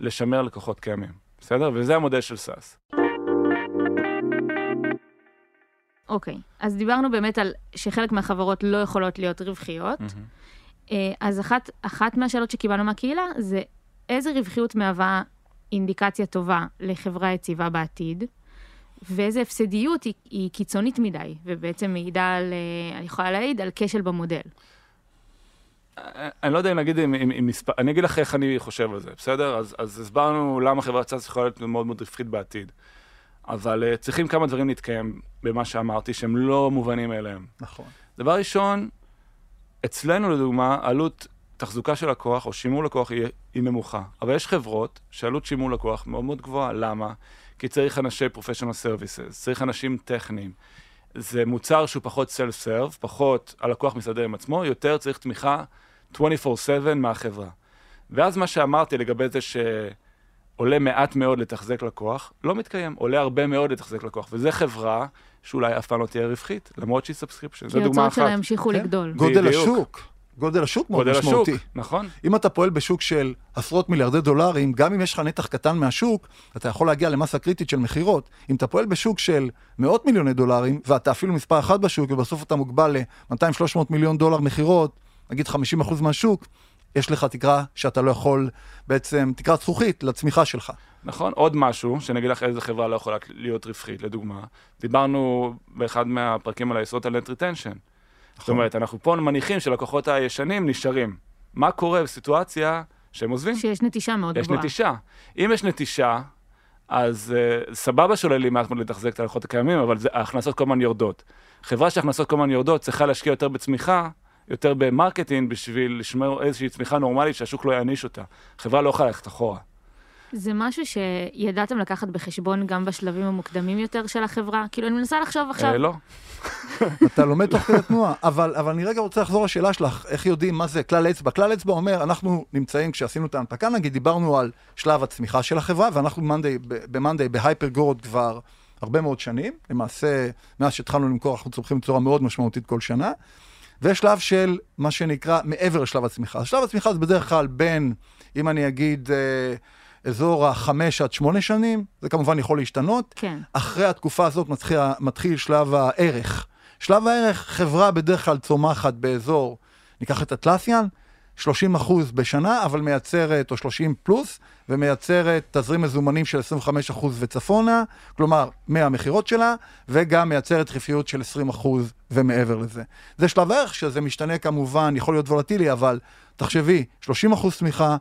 לשמר לקוחות קיימים, בסדר? וזה המודל של סאס. אוקיי, אז דיברנו באמת על שחלק מהחברות לא יכולות להיות רווחיות. אז אחת, אחת מהשאלות שקיבלנו מהקהילה זה איזה רווחיות מהווה אינדיקציה טובה לחברה יציבה בעתיד, ואיזה הפסדיות היא, היא קיצונית מדי, ובעצם מעידה על, אה, אני יכולה להעיד, על כשל במודל. אני לא יודע אם נגיד עם, עם, עם מספר, אני אגיד לך איך אני חושב על זה, בסדר? אז, אז הסברנו למה חברת סאס יכולה להיות מאוד מאוד רווחית בעתיד. אבל uh, צריכים כמה דברים להתקיים במה שאמרתי, שהם לא מובנים מאליהם. נכון. דבר ראשון, אצלנו לדוגמה, עלות תחזוקה של לקוח או שימור לקוח היא, היא נמוכה. אבל יש חברות שעלות שימור לקוח מאוד מאוד גבוהה. למה? כי צריך אנשי professional services, צריך אנשים טכניים. זה מוצר שהוא פחות self-serve, פחות הלקוח מסתדר עם עצמו, יותר צריך תמיכה 24/7 מהחברה. ואז מה שאמרתי לגבי זה שעולה מעט מאוד לתחזק לקוח, לא מתקיים, עולה הרבה מאוד לתחזק לקוח. וזה חברה שאולי אף פעם לא תהיה רווחית, למרות שהיא subscription. זו כי דוגמה ההוצאות אחת. שלה ימשיכו כן. לגדול. גודל בדיוק. השוק, גודל השוק מאוד גודל השוק, משמעותי. נכון? אם אתה פועל בשוק של עשרות מיליארדי דולרים, גם אם יש לך נתח קטן מהשוק, אתה יכול להגיע למסה קריטית של מכירות. אם אתה פועל בשוק של מאות מיליוני דולרים, ואתה אפילו מספר אחת בשוק, ובסוף אתה מוגבל ל-200-300 מיליון דולר מכירות, נגיד 50% מהשוק, יש לך תקרה שאתה לא יכול, בעצם, תקרת זכוכית לצמיחה שלך. נכון, עוד משהו, שאני אגיד לך איזה חברה לא יכולה להיות רווחית, לדוגמה. דיברנו באחד מהפרקים על היסוד על net retention. זאת אומרת, אנחנו פה מניחים שלקוחות הישנים נשארים. מה קורה בסיטואציה שהם עוזבים? שיש נטישה מאוד יש גבוהה. נטישה. אם יש נטישה, אז uh, סבבה שעולה לי מעט מאוד לתחזק את הלקוחות הקיימים, אבל זה, ההכנסות כל הזמן יורדות. חברה שההכנסות כל הזמן יורדות צריכה להשקיע יותר בצמיחה, יותר ב marketing, בשביל לשמור איזושהי צמיחה נורמלית שהשוק לא יעניש אותה. חברה לא יכולה ללכת אחורה. זה משהו שידעתם לקחת בחשבון גם בשלבים המוקדמים יותר של החברה? כאילו, אני מנסה לחשוב עכשיו, אה, לא. אתה לומד תוך כדי תנועה, אבל, אבל אני רגע רוצה לחזור לשאלה שלך, איך יודעים מה זה כלל אצבע? כלל אצבע אומר, אנחנו נמצאים, כשעשינו את ההנפקה, נגיד, דיברנו על שלב הצמיחה של החברה, ואנחנו במאנדיי, בהייפר גורד כבר הרבה מאוד שנים, למעשה, מאז שהתחלנו למכור, אנחנו צומחים בצורה מאוד משמעותית כל שנה, ויש שלב של מה שנקרא מעבר לשלב הצמיחה. אז שלב הצמיחה זה בדרך כלל בין, אם אני אגיד, אה, אזור החמש עד שמונה שנים, זה כמובן יכול להשתנות. כן. אחרי התקופה הזאת מתחיל, מתחיל שלב הערך. שלב הערך, חברה בדרך כלל צומחת באזור, ניקח את אטלסיאן, 30 אחוז בשנה, אבל מייצרת, או 30 פלוס, ומייצרת תזרים מזומנים של 25 אחוז וצפונה, כלומר, מהמכירות שלה, וגם מייצרת רווחיות של 20 אחוז ומעבר לזה. זה שלב הערך, שזה משתנה כמובן, יכול להיות וולטילי, אבל תחשבי, 30 אחוז צמיחה,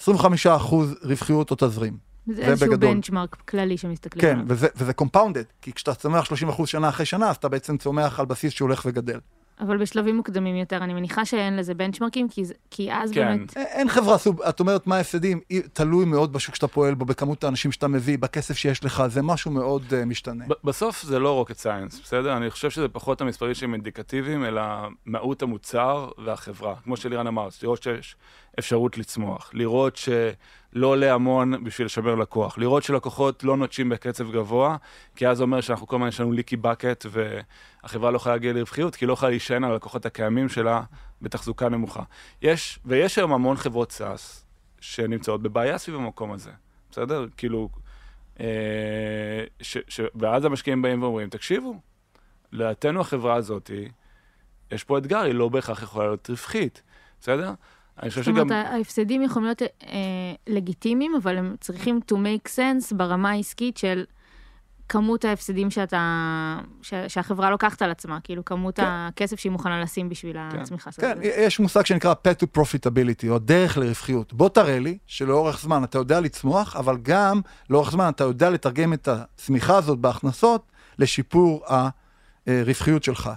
25 אחוז רווחיות או תזרים. זה איזשהו בגדול. בנצ'מרק כללי שמסתכלים כן, עליו. וזה, וזה קומפאונדד, כי כשאתה צומח 30 אחוז שנה אחרי שנה, אז אתה בעצם צומח על בסיס שהולך וגדל. אבל בשלבים מוקדמים יותר, אני מניחה שאין לזה בנצ'מרקים, כי, כי אז כן. באמת... אין חברה סוג, את אומרת מה ההפסדים, תלוי מאוד בשוק שאתה פועל בו, בכמות האנשים שאתה מביא, בכסף שיש לך, זה משהו מאוד uh, משתנה. ב- בסוף זה לא rocket science, בסדר? אני חושב שזה פחות המספרים שהם אינדיקטיביים, אלא מהות המוצר והחברה. כמו שלירן אמר, לראות שיש אפשרות לצמוח, לראות שלא עולה המון בשביל לשמר לקוח, לראות שלקוחות לא נוטשים בקצב גבוה, כי אז זה אומר שאנחנו כל הזמן יש לנו ליקי בקט, והחברה לא יכולה להגיע לרווחיות, כי היא לא יכולה להישען על הלקוחות הקיימים שלה בתחזוקה נמוכה. יש, ויש היום המון חברות סאס שנמצאות בבעיה סביב המקום הזה, בסדר? כאילו, אה, ש, ש, ואז המשקיעים באים ואומרים, תקשיבו, לדעתנו החברה הזאת, יש פה אתגר, היא לא בהכרח יכולה להיות רווחית, בסדר? אני חושב זאת שגם... אומרת, ההפסדים יכולים להיות אה, לגיטימיים, אבל הם צריכים to make sense ברמה העסקית של כמות ההפסדים שאתה, ש, שהחברה לוקחת על עצמה, כאילו כמות כן. הכסף שהיא מוכנה לשים בשביל הצמיחה של כן. יש מושג שנקרא path to profitability, או דרך לרווחיות. בוא תראה לי שלאורך זמן אתה יודע לצמוח, אבל גם לאורך זמן אתה יודע לתרגם את הצמיחה הזאת בהכנסות לשיפור הרווחיות שלך.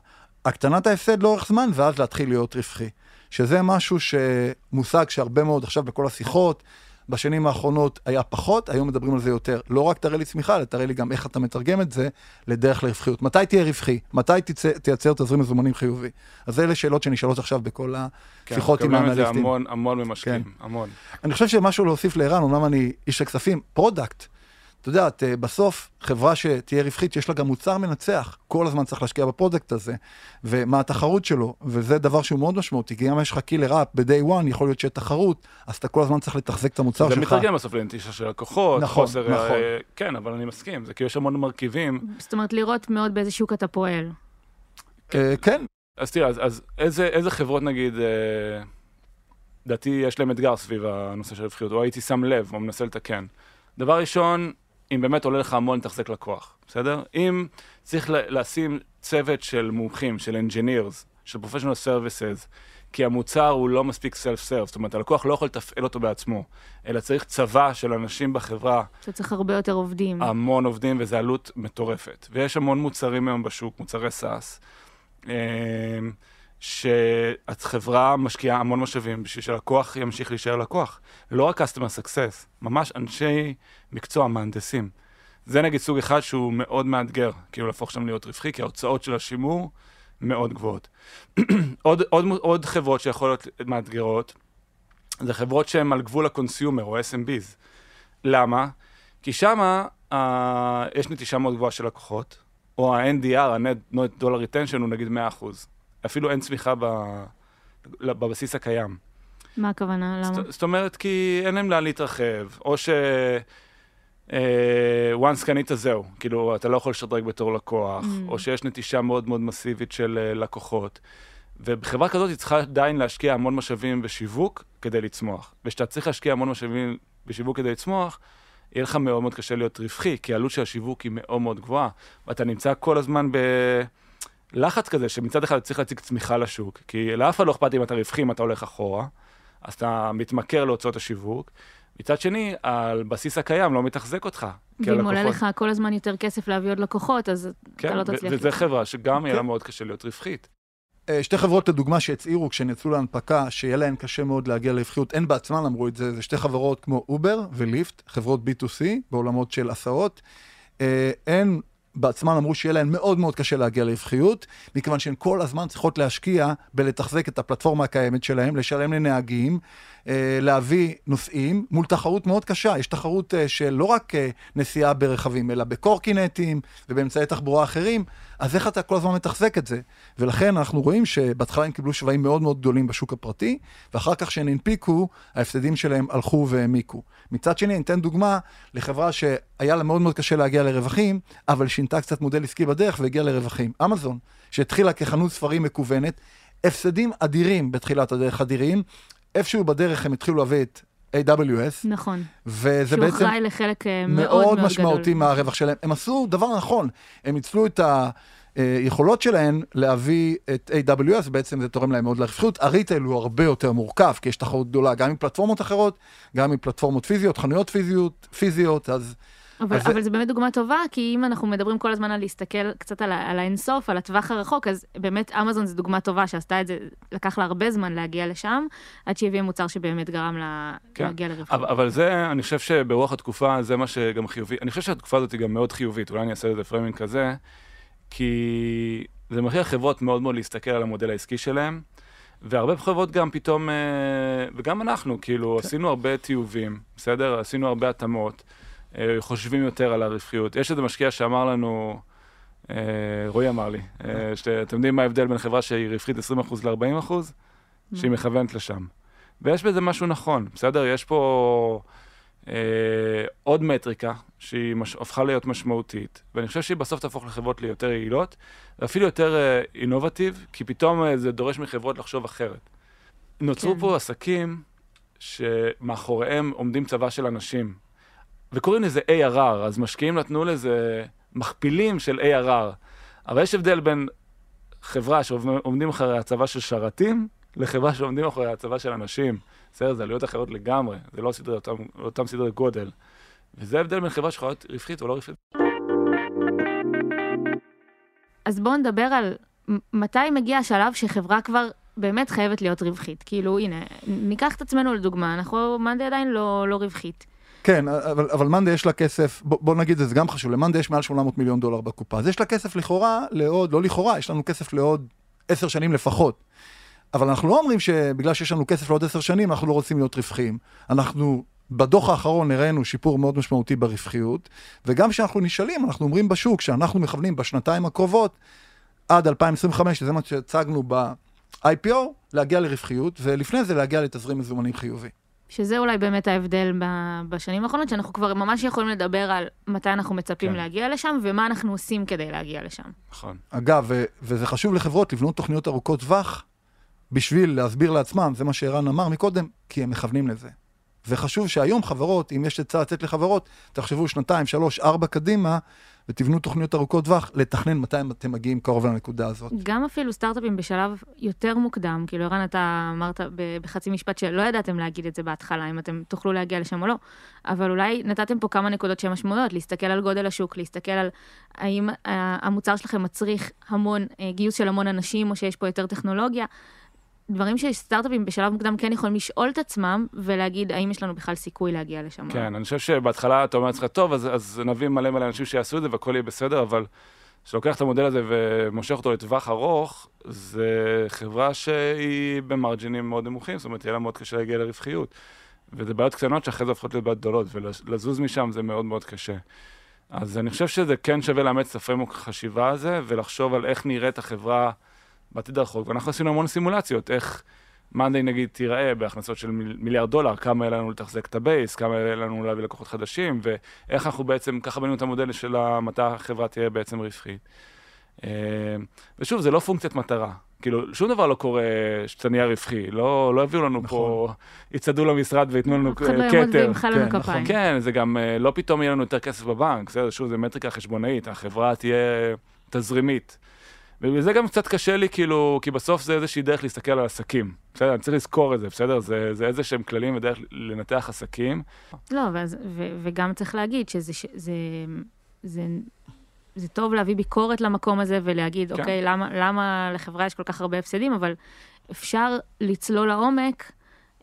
הקטנת ההפסד לאורך זמן, ואז להתחיל להיות רווחי. שזה משהו שמושג שהרבה מאוד עכשיו בכל השיחות, בשנים האחרונות היה פחות, היום מדברים על זה יותר. לא רק תראה לי צמיחה, אלא תראה לי גם איך אתה מתרגם את זה לדרך לרווחיות. מתי תהיה רווחי? מתי תצא, תייצר תזרים מזומנים חיובי? אז אלה שאלות שנשאלות עכשיו בכל השיחות כן, עם מקבלים את זה האנליסטים. המון המון ממשקיעים, כן. המון. אני חושב שמשהו להוסיף לערן, אמנם אני איש הכספים, product. אתה יודע, את, אה, בסוף, חברה שתהיה רווחית, יש לה גם מוצר מנצח. כל הזמן צריך להשקיע ב product הזה, ומה התחרות שלו, וזה דבר שהוא מאוד משמעותי, כי גם יש לך קילר אפ ב-day one, יכול להיות שיהיה תחרות, אז אתה כל הזמן צריך לתחזק את המוצר זה שלך. מתרגם בסוף לנטישה של לקוחות, נכון, חוסר... נכון. אה, כן, אבל אני מסכים, זה כאילו יש המון מרכיבים. זאת אומרת, לראות מאוד באיזה שוק אתה פועל. אה, כן, אז תראה, אז, אז איזה, איזה חברות נגיד, אה, לדעתי יש להם אתגר סביב הנושא של רווחיות, או הייתי שם לב, או מנסה לתקן. דבר ראשון, אם באמת עולה לך המון לתחזק לקוח, בסדר? אם צריך לשים צוות של מומחים, של engineers, של professional services, כי המוצר הוא לא מספיק self-serve, זאת אומרת, הלקוח לא יכול לתפעל אותו בעצמו, אלא צריך צבא של אנשים בחברה, שאתה צריך הרבה יותר עובדים. המון עובדים, וזו עלות מטורפת. ויש המון מוצרים היום בשוק, מוצרי סאס, שהחברה משקיעה המון משאבים בשביל שלקוח ימשיך להישאר לקוח. לא רק customer success, ממש אנשי מקצוע, מהנדסים. זה נגיד סוג אחד שהוא מאוד מאתגר, כאילו להפוך שם להיות רווחי, כי ההוצאות של השימור מאוד גבוהות. עוד, עוד, עוד חברות שיכולות להיות מאתגרות, זה חברות שהן על גבול ה consumer או SMBs. למה? כי שמה אה, יש נטישה מאוד גבוהה של לקוחות, או ה-NDR, ה-Net Dollar Retention הוא נגיד 100%. אפילו אין צמיחה ב, בבסיס הקיים. מה הכוונה? למה? זאת, זאת אומרת, כי אין להם לאן להתרחב, או ש... אה, once קנית זהו, כאילו, אתה לא יכול לשדרג בתור לקוח, Mm. או שיש נטישה מאוד מאוד מסיבית של אה, לקוחות. ובחברה כזאת היא צריכה עדיין להשקיע המון משאבים בשיווק כדי לצמוח. וכשאתה צריך להשקיע המון משאבים בשיווק כדי לצמוח, יהיה לך מאוד מאוד קשה להיות רווחי, כי העלות של השיווק היא מאוד מאוד גבוהה, ואתה נמצא כל הזמן בלחץ כזה, שמצד אחד צריך להציג צמיחה לשוק, כי לאף אחד לא אכפת אם אתה רווחי, אם אתה הולך אחורה, אז אתה מתמכר להוצאות השיווק. מצד שני, על בסיס הקיים לא מתחזק אותך. ואם עולה הלקוחות- לך כל הזמן יותר כסף להביא עוד לקוחות, אז כן, אתה לא תצליח. וזה חברה שגם יהיה לה כן. מאוד קשה להיות רווחית. אה, שתי חברות לדוגמה שהצהירו כשהן יצאו להנפקה שיהיה להן קשה מאוד להגיע לרווחיות, הן בעצמן אמרו את זה, זה שתי חברות כמו אובר וליפט, חברות B2C בעולמות של הסעות. אה, הן בעצמן אמרו שיהיה להן מאוד מאוד קשה להגיע לרווחיות, מכיוון שהן כל הזמן צריכות להשקיע בלתחזק את הפלטפורמה הקיימת שלהן, לשלם לנהגים, אה, להביא נוסעים, מול תחרות מאוד קשה. יש תחרות אה, של לא רק אה, נסיעה ברכבים, אלא בקורקינטים ובאמצעי תחבורה אחרים, אז איך אתה כל הזמן מתחזק את זה? ולכן אנחנו רואים שבהתחלה הם קיבלו שווים מאוד מאוד גדולים בשוק הפרטי, ואחר כך כשהם הנפיקו, ההפסדים שלהם הלכו והעמיקו. מצד שני, אני אתן דוגמה לחברה שהיה לה מאוד מאוד קשה להגיע לרווחים, אבל שינתה קצת מודל עסקי בדרך והגיעה לרווחים. אמזון, שהתחילה כחנות ספרים מקוונת, הפסדים אדירים בתחילת הדרך, אדירים. איפשהו בדרך הם התחילו להביא את AWS, נכון. וזה שהוא בעצם... אחראי לחלק אה, מאוד מאוד מאוד משמעותי גדול. מהרווח שלהם. הם עשו דבר נכון, הם ניצלו את היכולות שלהם להביא את AWS, בעצם זה תורם להם מאוד לרווחיות. הריטייל הוא הרבה יותר מורכב, כי יש תחרות גדולה גם עם פלטפורמות אחרות, גם עם פלטפורמות פיזיות, חנויות פיזיות, פיזיות, אז אבל, אז אבל זה באמת דוגמה טובה, כי אם אנחנו מדברים כל הזמן על להסתכל קצת על, על האינסוף, על הטווח הרחוק, אז באמת אמזון זו דוגמה טובה שעשתה את זה, לקח לה הרבה זמן להגיע לשם, עד שהביאה מוצר שבאמת גרם לה כן. להגיע לרווחיות. אבל, אבל זה, אני חושב שברוח התקופה, זה מה שגם חיובי. אני חושב שהתקופה הזאת היא גם מאוד חיובית, אולי אני אעשה לזה framing כזה, כי זה מכריח חברות מאוד מאוד להסתכל על המודל העסקי שלהם, והרבה חברות גם פתאום, אה, וגם אנחנו, כאילו, כן. עשינו הרבה טיובים, בסדר? עשינו הרבה התאמות, חושבים יותר על הרווחיות. יש איזה משקיע שאמר לנו, אה, רועי אמר לי, אה, שאתם יודעים מה ההבדל בין חברה שהיא רווחית 20% ל-40%? שהיא מכוונת לשם. ויש בזה משהו נכון, בסדר? יש פה אה, עוד מטריקה שהיא מש... הפכה להיות משמעותית, ואני חושב שהיא בסוף תהפוך לחברות ליותר יעילות, ואפילו יותר אה, אינובטיב, כי פתאום אה, זה דורש מחברות לחשוב אחרת. נוצרו כן. פה עסקים שמאחוריהם עומדים צבא של אנשים, וקוראים לזה ARR, אז משקיעים נתנו לזה מכפילים של ARR, אבל יש הבדל בין חברה שעומדים אחרי הצבא של שרתים, לחברה שעומדים אחרי הצבא של אנשים. בסדר, זה עלויות אחרות לגמרי, זה לא סדרי, אותם, אותם סדרי גודל. וזה ההבדל בין חברה שיכולה להיות רווחית או לא רווחית. אז בואו נדבר על מתי מגיע השלב שחברה כבר באמת חייבת להיות רווחית. כאילו, הנה, ניקח את עצמנו לדוגמה, אנחנו, מאנדי עדיין לא, לא רווחית. כן, אבל, אבל מאנדי יש לה כסף, בוא, בוא נגיד את זה, גם חשוב, למאנדי יש מעל 800 מיליון דולר בקופה, אז יש לה כסף לכאורה לעוד, לא לכאורה, יש לנו כסף לעוד עשר שנים לפחות. אבל אנחנו לא אומרים שבגלל שיש לנו כסף לעוד עשר שנים, אנחנו לא רוצים להיות רווחיים. אנחנו, בדוח האחרון הראינו שיפור מאוד משמעותי ברווחיות, וגם כשאנחנו נשאלים, אנחנו אומרים בשוק שאנחנו מכוונים בשנתיים הקרובות, עד 2025, שזה מה שהצגנו ב-IPO, להגיע לרווחיות, ולפני זה להגיע לתזרים מזומנים חיובי. שזה אולי באמת ההבדל בשנים האחרונות, שאנחנו כבר ממש יכולים לדבר על מתי אנחנו מצפים כן. להגיע לשם, ומה אנחנו עושים כדי להגיע לשם. נכון. אגב, ו- וזה חשוב לחברות לבנות תוכניות ארוכות טווח, בשביל להסביר לעצמם, זה מה שערן אמר מקודם, כי הם מכוונים לזה. וחשוב שהיום חברות, אם יש עצה לצאת לחברות, תחשבו שנתיים, שלוש, ארבע קדימה, ותבנו תוכניות ארוכות טווח, לתכנן מתי אתם מגיעים קרוב לנקודה הזאת. גם אפילו סטארט-אפים בשלב יותר מוקדם, כאילו ערן, אתה אמרת בחצי משפט שלא ידעתם להגיד את זה בהתחלה, אם אתם תוכלו להגיע לשם או לא, אבל אולי נתתם פה כמה נקודות שהן משמעויות, להסתכל על גודל השוק, להסתכל על האם המוצר שלכם מצריך המון, אה, גיוס של המון אנשים, או שיש פה יותר טכנולוגיה. דברים שסטארט-אפים בשלב מוקדם כן יכולים לשאול את עצמם ולהגיד האם יש לנו בכלל סיכוי להגיע לשם. כן, אני חושב שבהתחלה אתה אומר לעצמך, טוב, אז, אז נביא מלא מלא אנשים שיעשו את זה והכל יהיה בסדר, אבל כשלוקח את המודל הזה ומושך אותו לטווח ארוך, זה חברה שהיא במרג'ינים מאוד נמוכים, זאת אומרת, יהיה לה מאוד קשה להגיע לרווחיות. וזה בעיות קטנות שאחרי זה הופכות להיות בעיות גדולות, ולזוז משם זה מאוד מאוד קשה. אז אני חושב שזה כן שווה לאמץ את הפרמוק החשיבה הזה, ולחשוב על איך נראית החברה בעתיד הרחוק, ואנחנו עשינו המון סימולציות, איך מאנדיי נגיד תיראה בהכנסות של מיל, מיליארד דולר, כמה יהיה לנו לתחזק את ה base, כמה יהיה לנו להביא לקוחות חדשים, ואיך אנחנו בעצם, ככה בנינו את המודל של מתי החברה תהיה בעצם רווחית. אה, ושוב, זה לא פונקציית מטרה. כאילו, שום דבר לא קורה שאתה נהיה רווחי. לא, לא הביאו לנו נכון. פה, יצעדו למשרד וייתנו לנו כתר. אף אחד לא יעמוד וימחא לנו כן, כפיים. כן, זה גם, אה, לא פתאום יהיה לנו יותר כסף בבנק, בסדר, שוב, זה מטריקה חשבונאית, החברה תהיה תזרימית. ובגלל גם קצת קשה לי, כאילו, כי בסוף זה איזושהי דרך להסתכל על עסקים. בסדר, אני צריך לזכור את זה, בסדר? זה, זה איזה שהם כללים ודרך לנתח עסקים. לא, ואז, ו, וגם צריך להגיד שזה, זה, זה, זה, זה טוב להביא ביקורת למקום הזה ולהגיד, כן. אוקיי, למה, למה לחברה יש כל כך הרבה הפסדים, אבל אפשר לצלול לעומק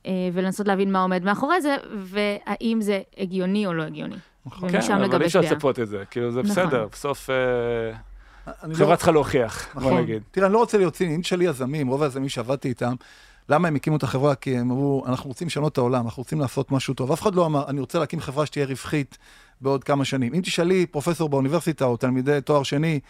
אה, ולנסות להבין מה עומד מאחורי זה, והאם זה הגיוני או לא הגיוני. נכון. כן, אבל אי אפשר לצפות את זה, כאילו, זה נכון. בסדר, בסוף... אה... חברה לא... צריכה להוכיח, נכון. בוא נגיד. תראה, אני לא רוצה להיות ציני, אם תשאלי יזמים, רוב היזמים שעבדתי איתם, למה הם הקימו את החברה? כי הם אמרו, אנחנו רוצים לשנות את העולם, אנחנו רוצים לעשות משהו טוב. אף אחד לא אמר, אני רוצה להקים חברה שתהיה רווחית בעוד כמה שנים. אם תשאלי פרופסור באוניברסיטה או תלמידי תואר שני,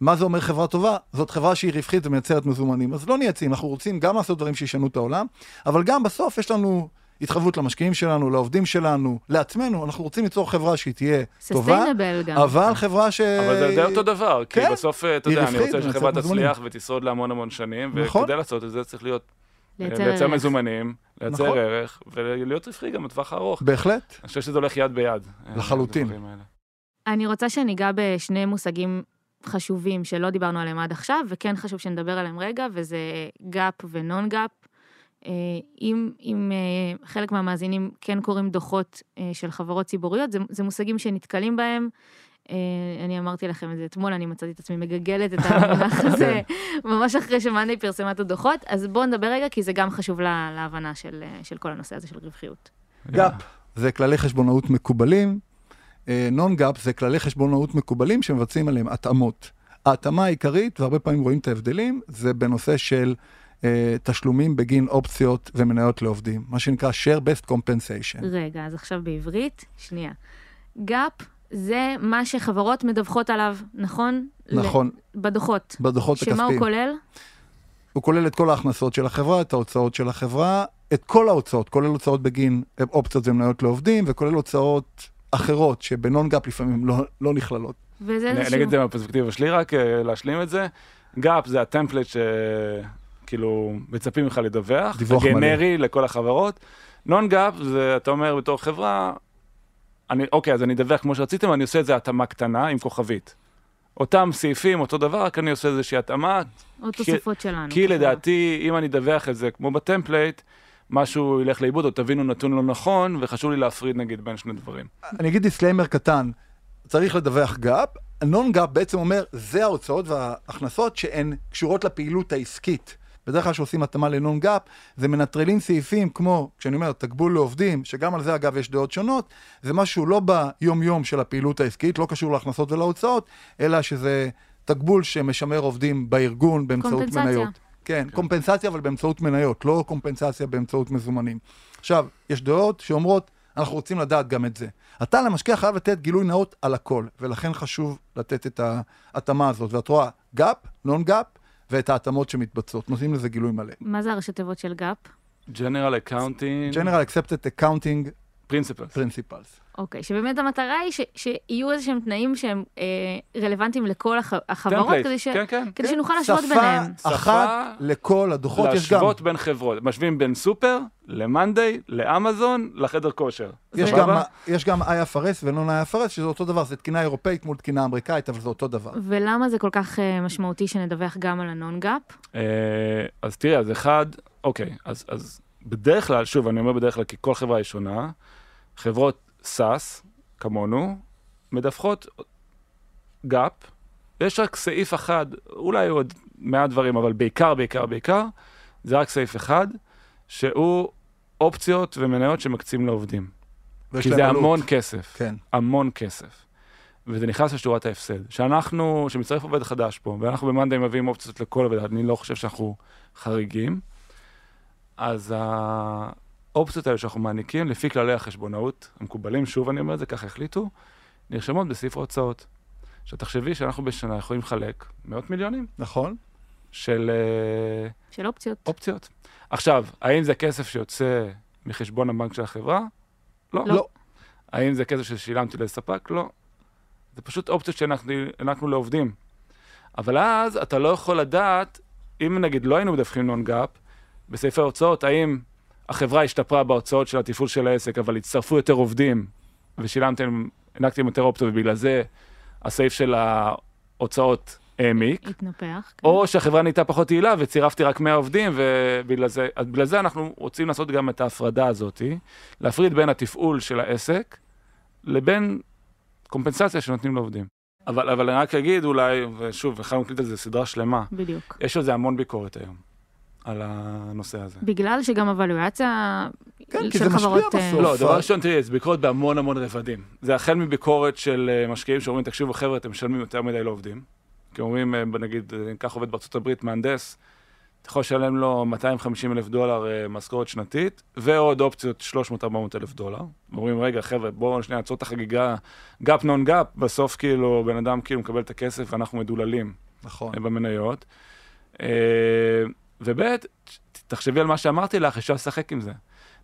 מה זה אומר חברה טובה? זאת חברה שהיא רווחית ומייצרת מזומנים. אז לא נהיה ציניים, אנחנו רוצים גם לעשות דברים שישנו את העולם, אבל גם בסוף יש לנו התחייבות למשקיעים שלנו, לעובדים שלנו, לעצמנו, אנחנו רוצים ליצור חברה שהיא תהיה טובה, גם. אבל חברה ש... אבל זה די אותו דבר, כן? כי בסוף, אה, אתה יודע, אני רוצה שחברה תצליח ותשרוד להמון המון שנים, נכון. וכדי לעשות את זה צריך להיות... לייצר מזומנים, לייצר נכון. ערך, ולהיות רווחי גם בטווח הארוך. בהחלט. אני חושב שזה הולך יד ביד. אה, לחלוטין. אני רוצה שניגע בשני מושגים חשובים שלא דיברנו עליהם עד עכשיו, וכן חשוב שנדבר עליהם רגע, וזה GAAP ו non-GAAP. אה, אם, אם אה, חלק מהמאזינים כן קוראים דוחות אה, של חברות ציבוריות, זה, זה מושגים שנתקלים בהם. אני אמרתי לכם את זה אתמול, אני מצאתי את עצמי מגגלת את המונח הזה, כן. ממש אחרי שמאנדי פרסמה את הדוחות, אז בואו נדבר רגע, כי זה גם חשוב לה, להבנה של, של כל הנושא הזה של רווחיות. GAAP זה כללי חשבונאות מקובלים, non-GAAP זה כללי חשבונאות מקובלים שמבצעים עליהם התאמות. ההתאמה העיקרית, והרבה פעמים רואים את ההבדלים, זה בנושא של תשלומים בגין אופציות ומניות לעובדים, מה שנקרא share based compensation. רגע, אז עכשיו בעברית, שנייה. GAAP זה מה שחברות מדווחות עליו, נכון? נכון. ל... בדוחות. בדוחות הכספיים. שמה הוא כולל? הוא כולל את כל ההכנסות של החברה, את ההוצאות של החברה, את כל ההוצאות, כולל הוצאות בגין אופציות ומניות לעובדים, וכולל הוצאות אחרות שב non-GAAP לפעמים לא, לא נכללות. וזה איזשהו... אני אגיד את זה מהפרספקטיבה שלי רק, אה, להשלים את זה. GAAP זה ה template ש... כאילו, מצפים ממך לדווח, דיווח מלא. גנרי לכל החברות. non-GAAP זה, אתה אומר בתור חברה, אני, אוקיי, אז אני אדווח כמו שרציתם, אני עושה איזה התאמה קטנה עם כוכבית. אותם סעיפים, אותו דבר, רק אני עושה איזושהי התאמה. או תוספות שלנו. כי לדעתי, אם אני אדווח את זה כמו ב template, משהו ילך לאיבוד, או תבינו נתון לא נכון, וחשוב לי להפריד נגיד בין שני דברים. אני אגיד disclaimer קטן, צריך לדווח GAAP, ה non-GAAP בעצם אומר, זה ההוצאות וההכנסות שהן קשורות לפעילות העסקית. בדרך כלל כשעושים התאמה לנון גאפ, זה מנטרלים סעיפים כמו, כשאני אומר תגבול לעובדים, שגם על זה אגב יש דעות שונות, זה משהו לא ביום-יום של הפעילות העסקית, לא קשור להכנסות ולהוצאות, אלא שזה תגבול שמשמר עובדים בארגון באמצעות קומפנסציה. מניות. כן, כן. קומפנסציה אבל באמצעות מניות, לא קומפנסציה באמצעות מזומנים. עכשיו, יש דעות שאומרות, אנחנו רוצים לדעת גם את זה. אתה למשקיע חייב לתת גילוי נאות על הכל, ולכן חשוב לתת את ההתאמה הזאת. ואת רואה GAAP, non-GAAP, ואת ההתאמות שמתבצעות. נותנים לזה גילוי מלא. מה זה הראשי תיבות של GAAP? General Accounting General Accepted Accounting Principles. Principles. אוקיי, שבאמת המטרה היא ש, שיהיו איזה שהם תנאים שהם אה, רלוונטיים לכל הח, החברות, Template. כדי, ש, כן, כן. כדי כן. שנוכל להשוות שפה ביניהם. אחת לכל הדוחות יש גם. להשוות בין חברות. משווים בין סופר למאנדיי, לאמזון, לחדר כושר. יש? גם, יש גם IFRS ו non-IFRS, שזה אותו דבר, זה תקינה אירופאית מול תקינה אמריקאית, אבל זה אותו דבר. ולמה זה כל כך אה, משמעותי שנדווח גם על ה non-GAAP? אה, אז תראי, אז אחד, אוקיי, אז, אז בדרך כלל, שוב, אני אומר בדרך כלל, כי כל חברה היא שונה, חברות SaaS, כמונו, מדווחות GAAP, יש רק סעיף אחד, אולי עוד מעט דברים, אבל בעיקר, בעיקר, בעיקר, זה רק סעיף אחד, שהוא אופציות ומניות שמקצים לעובדים. ויש כי זה עלות. המון כסף. כן. המון כסף. וזה נכנס לשורת ההפסד. שאנחנו, שמצטרף עובד חדש פה, ואנחנו במאנדיי מביאים אופציות לכל עובד, אני לא חושב שאנחנו חריגים, אז האופציות האלה שאנחנו מעניקים, לפי כללי החשבונאות המקובלים, שוב אני אומר את זה, ככה החליטו, נרשמות בסעיף ההוצאות. עכשיו תחשבי שאנחנו בשנה יכולים לחלק מאות מיליונים נכון? של אה, של אופציות. אופציות. עכשיו, האם זה כסף שיוצא מחשבון הבנק של החברה? לא. לא. האם זה כסף ששילמתי לספק? לא. זה פשוט אופציות שהענקנו לעובדים. אבל אז אתה לא יכול לדעת, אם נגיד לא היינו מדווחים נון גאפ, בסעיפי ההוצאות, האם החברה השתפרה בהוצאות של התפעול של העסק, אבל הצטרפו יותר עובדים, ושילמתם, הענקתם יותר אופציות, ובגלל זה הסעיף של ההוצאות העמיק. התנפח. כן. או שהחברה נהייתה פחות יעילה וצירפתי רק 100 עובדים, ובגלל זה, זה אנחנו רוצים לעשות גם את ההפרדה הזאת, להפריד בין התפעול של העסק לבין קומפנסציה שנותנים לעובדים. אבל, אבל אני רק אגיד אולי, ושוב, יכולנו להקליט על זה סדרה שלמה, בדיוק. יש על זה המון ביקורת היום, על הנושא הזה. בגלל שגם הוולואציה כן, כי זה משפיע חברות... אה, בסוף. לא, דבר ראשון, תראי, זה ביקורת בהמון המון רבדים. זה החל מביקורת של אה, משקיעים שאומרים, תקשיבו חבר'ה, אתם משלמים יותר מדי לעובדים. כי אומרים, אה, נגיד, ניקח עובד בארצות הברית, מהנדס, אתה יכול לשלם לו 250 אלף דולר משכורת שנתית, ועוד אופציות 300-400 אלף דולר. אומרים, רגע, חבר'ה, בואו שנייה נעצור את החגיגה, GAAP non-GAAP, בסוף כאילו, בן אדם כאילו מקבל את הכסף ואנחנו מדוללים. נכון. אה, במניות. וב', תחשבי על מה שאמרתי לך, אפשר לשחק עם זה.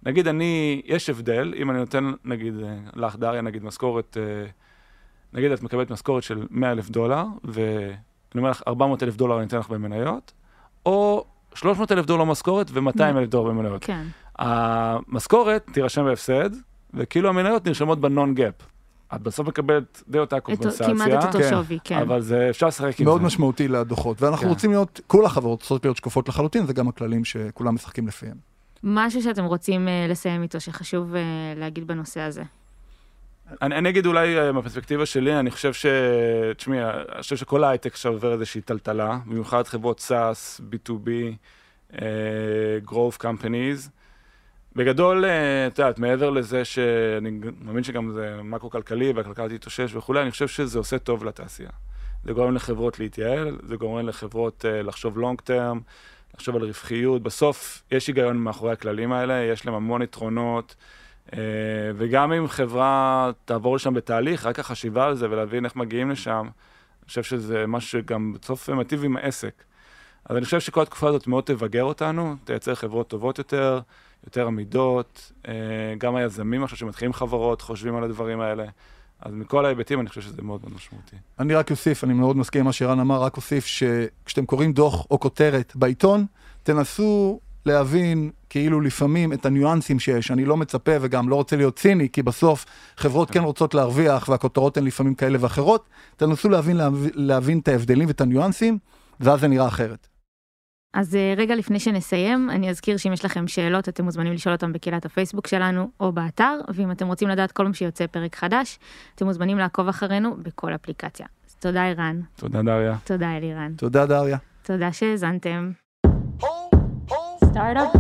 נגיד אני, יש הבדל, אם אני נותן, נגיד, אה, לך, דריה, נגיד, משכורת, אה, נגיד את מקבלת משכורת של 100 אלף דולר, ואני אומר לך, 400 אלף דולר אני אתן לך במניות, או 300 אלף דולר משכורת ו-200 אלף דולר במניות. כן. המשכורת תירשם בהפסד, וכאילו המניות נרשמות ב non-GAAP. את בסוף מקבלת די אותה קומפנסציה, כמעט את אותו כן. שווי, כן. אבל זה, אפשר לשחק עם זה. מאוד משמעותי לדוחות, ואנחנו כן. רוצים להיות, כל החברות רוצות להיות שקופות לחלוטין, זה גם הכללים שכולם משחקים לפיהם. משהו שאתם רוצים אה, לסיים איתו, שחשוב אה, להגיד בנושא הזה. אני, אני אגיד אולי אה, מהפרספקטיבה שלי, אני חושב ש... תשמעי, אני חושב שכל ההייטק עכשיו עובר איזושהי טלטלה, במיוחד חברות SaaS, B2B, uh, growth companies. בגדול, אה, את יודעת, מעבר לזה שאני מאמין שגם זה מקרו-כלכלי והכלכלה תתאושש וכולי, אני חושב שזה עושה טוב לתעשייה. זה גורם לחברות להתייעל, זה גורם לחברות uh, לחשוב לונג טרם, לחשוב על רווחיות. בסוף יש היגיון מאחורי הכללים האלה, יש להם המון יתרונות. Uh, וגם אם חברה תעבור לשם בתהליך, רק החשיבה על זה ולהבין איך מגיעים לשם, אני חושב שזה משהו שגם בסוף מיטיב עם העסק. אז אני חושב שכל התקופה הזאת מאוד תבגר אותנו, תייצר חברות טובות יותר, יותר עמידות, uh, גם היזמים עכשיו שמתחילים חברות, חושבים על הדברים האלה. אז מכל ההיבטים אני חושב שזה מאוד מאוד משמעותי. אני רק אוסיף, אני מאוד מסכים עם מה שרן אמר, רק אוסיף שכשאתם קוראים דוח או כותרת בעיתון, תנסו להבין כאילו לפעמים את הניואנסים שיש. אני לא מצפה וגם לא רוצה להיות ציני, כי בסוף חברות כן רוצות להרוויח והכותרות הן לפעמים כאלה ואחרות. תנסו להבין, להבין, להבין את ההבדלים ואת הניואנסים, ואז זה נראה אחרת. אז אה, רגע לפני שנסיים, אני אזכיר שאם יש לכם שאלות, אתם מוזמנים לשאול אותם בקהילת הפייסבוק שלנו או באתר, ואם אתם רוצים לדעת כל פעם שיוצא פרק חדש, אתם מוזמנים לעקוב אחרינו בכל אפליקציה. אז תודה, ערן. תודה, דריה. תודה, אלירן. תודה, דריה. תודה שהאזנתם. Startup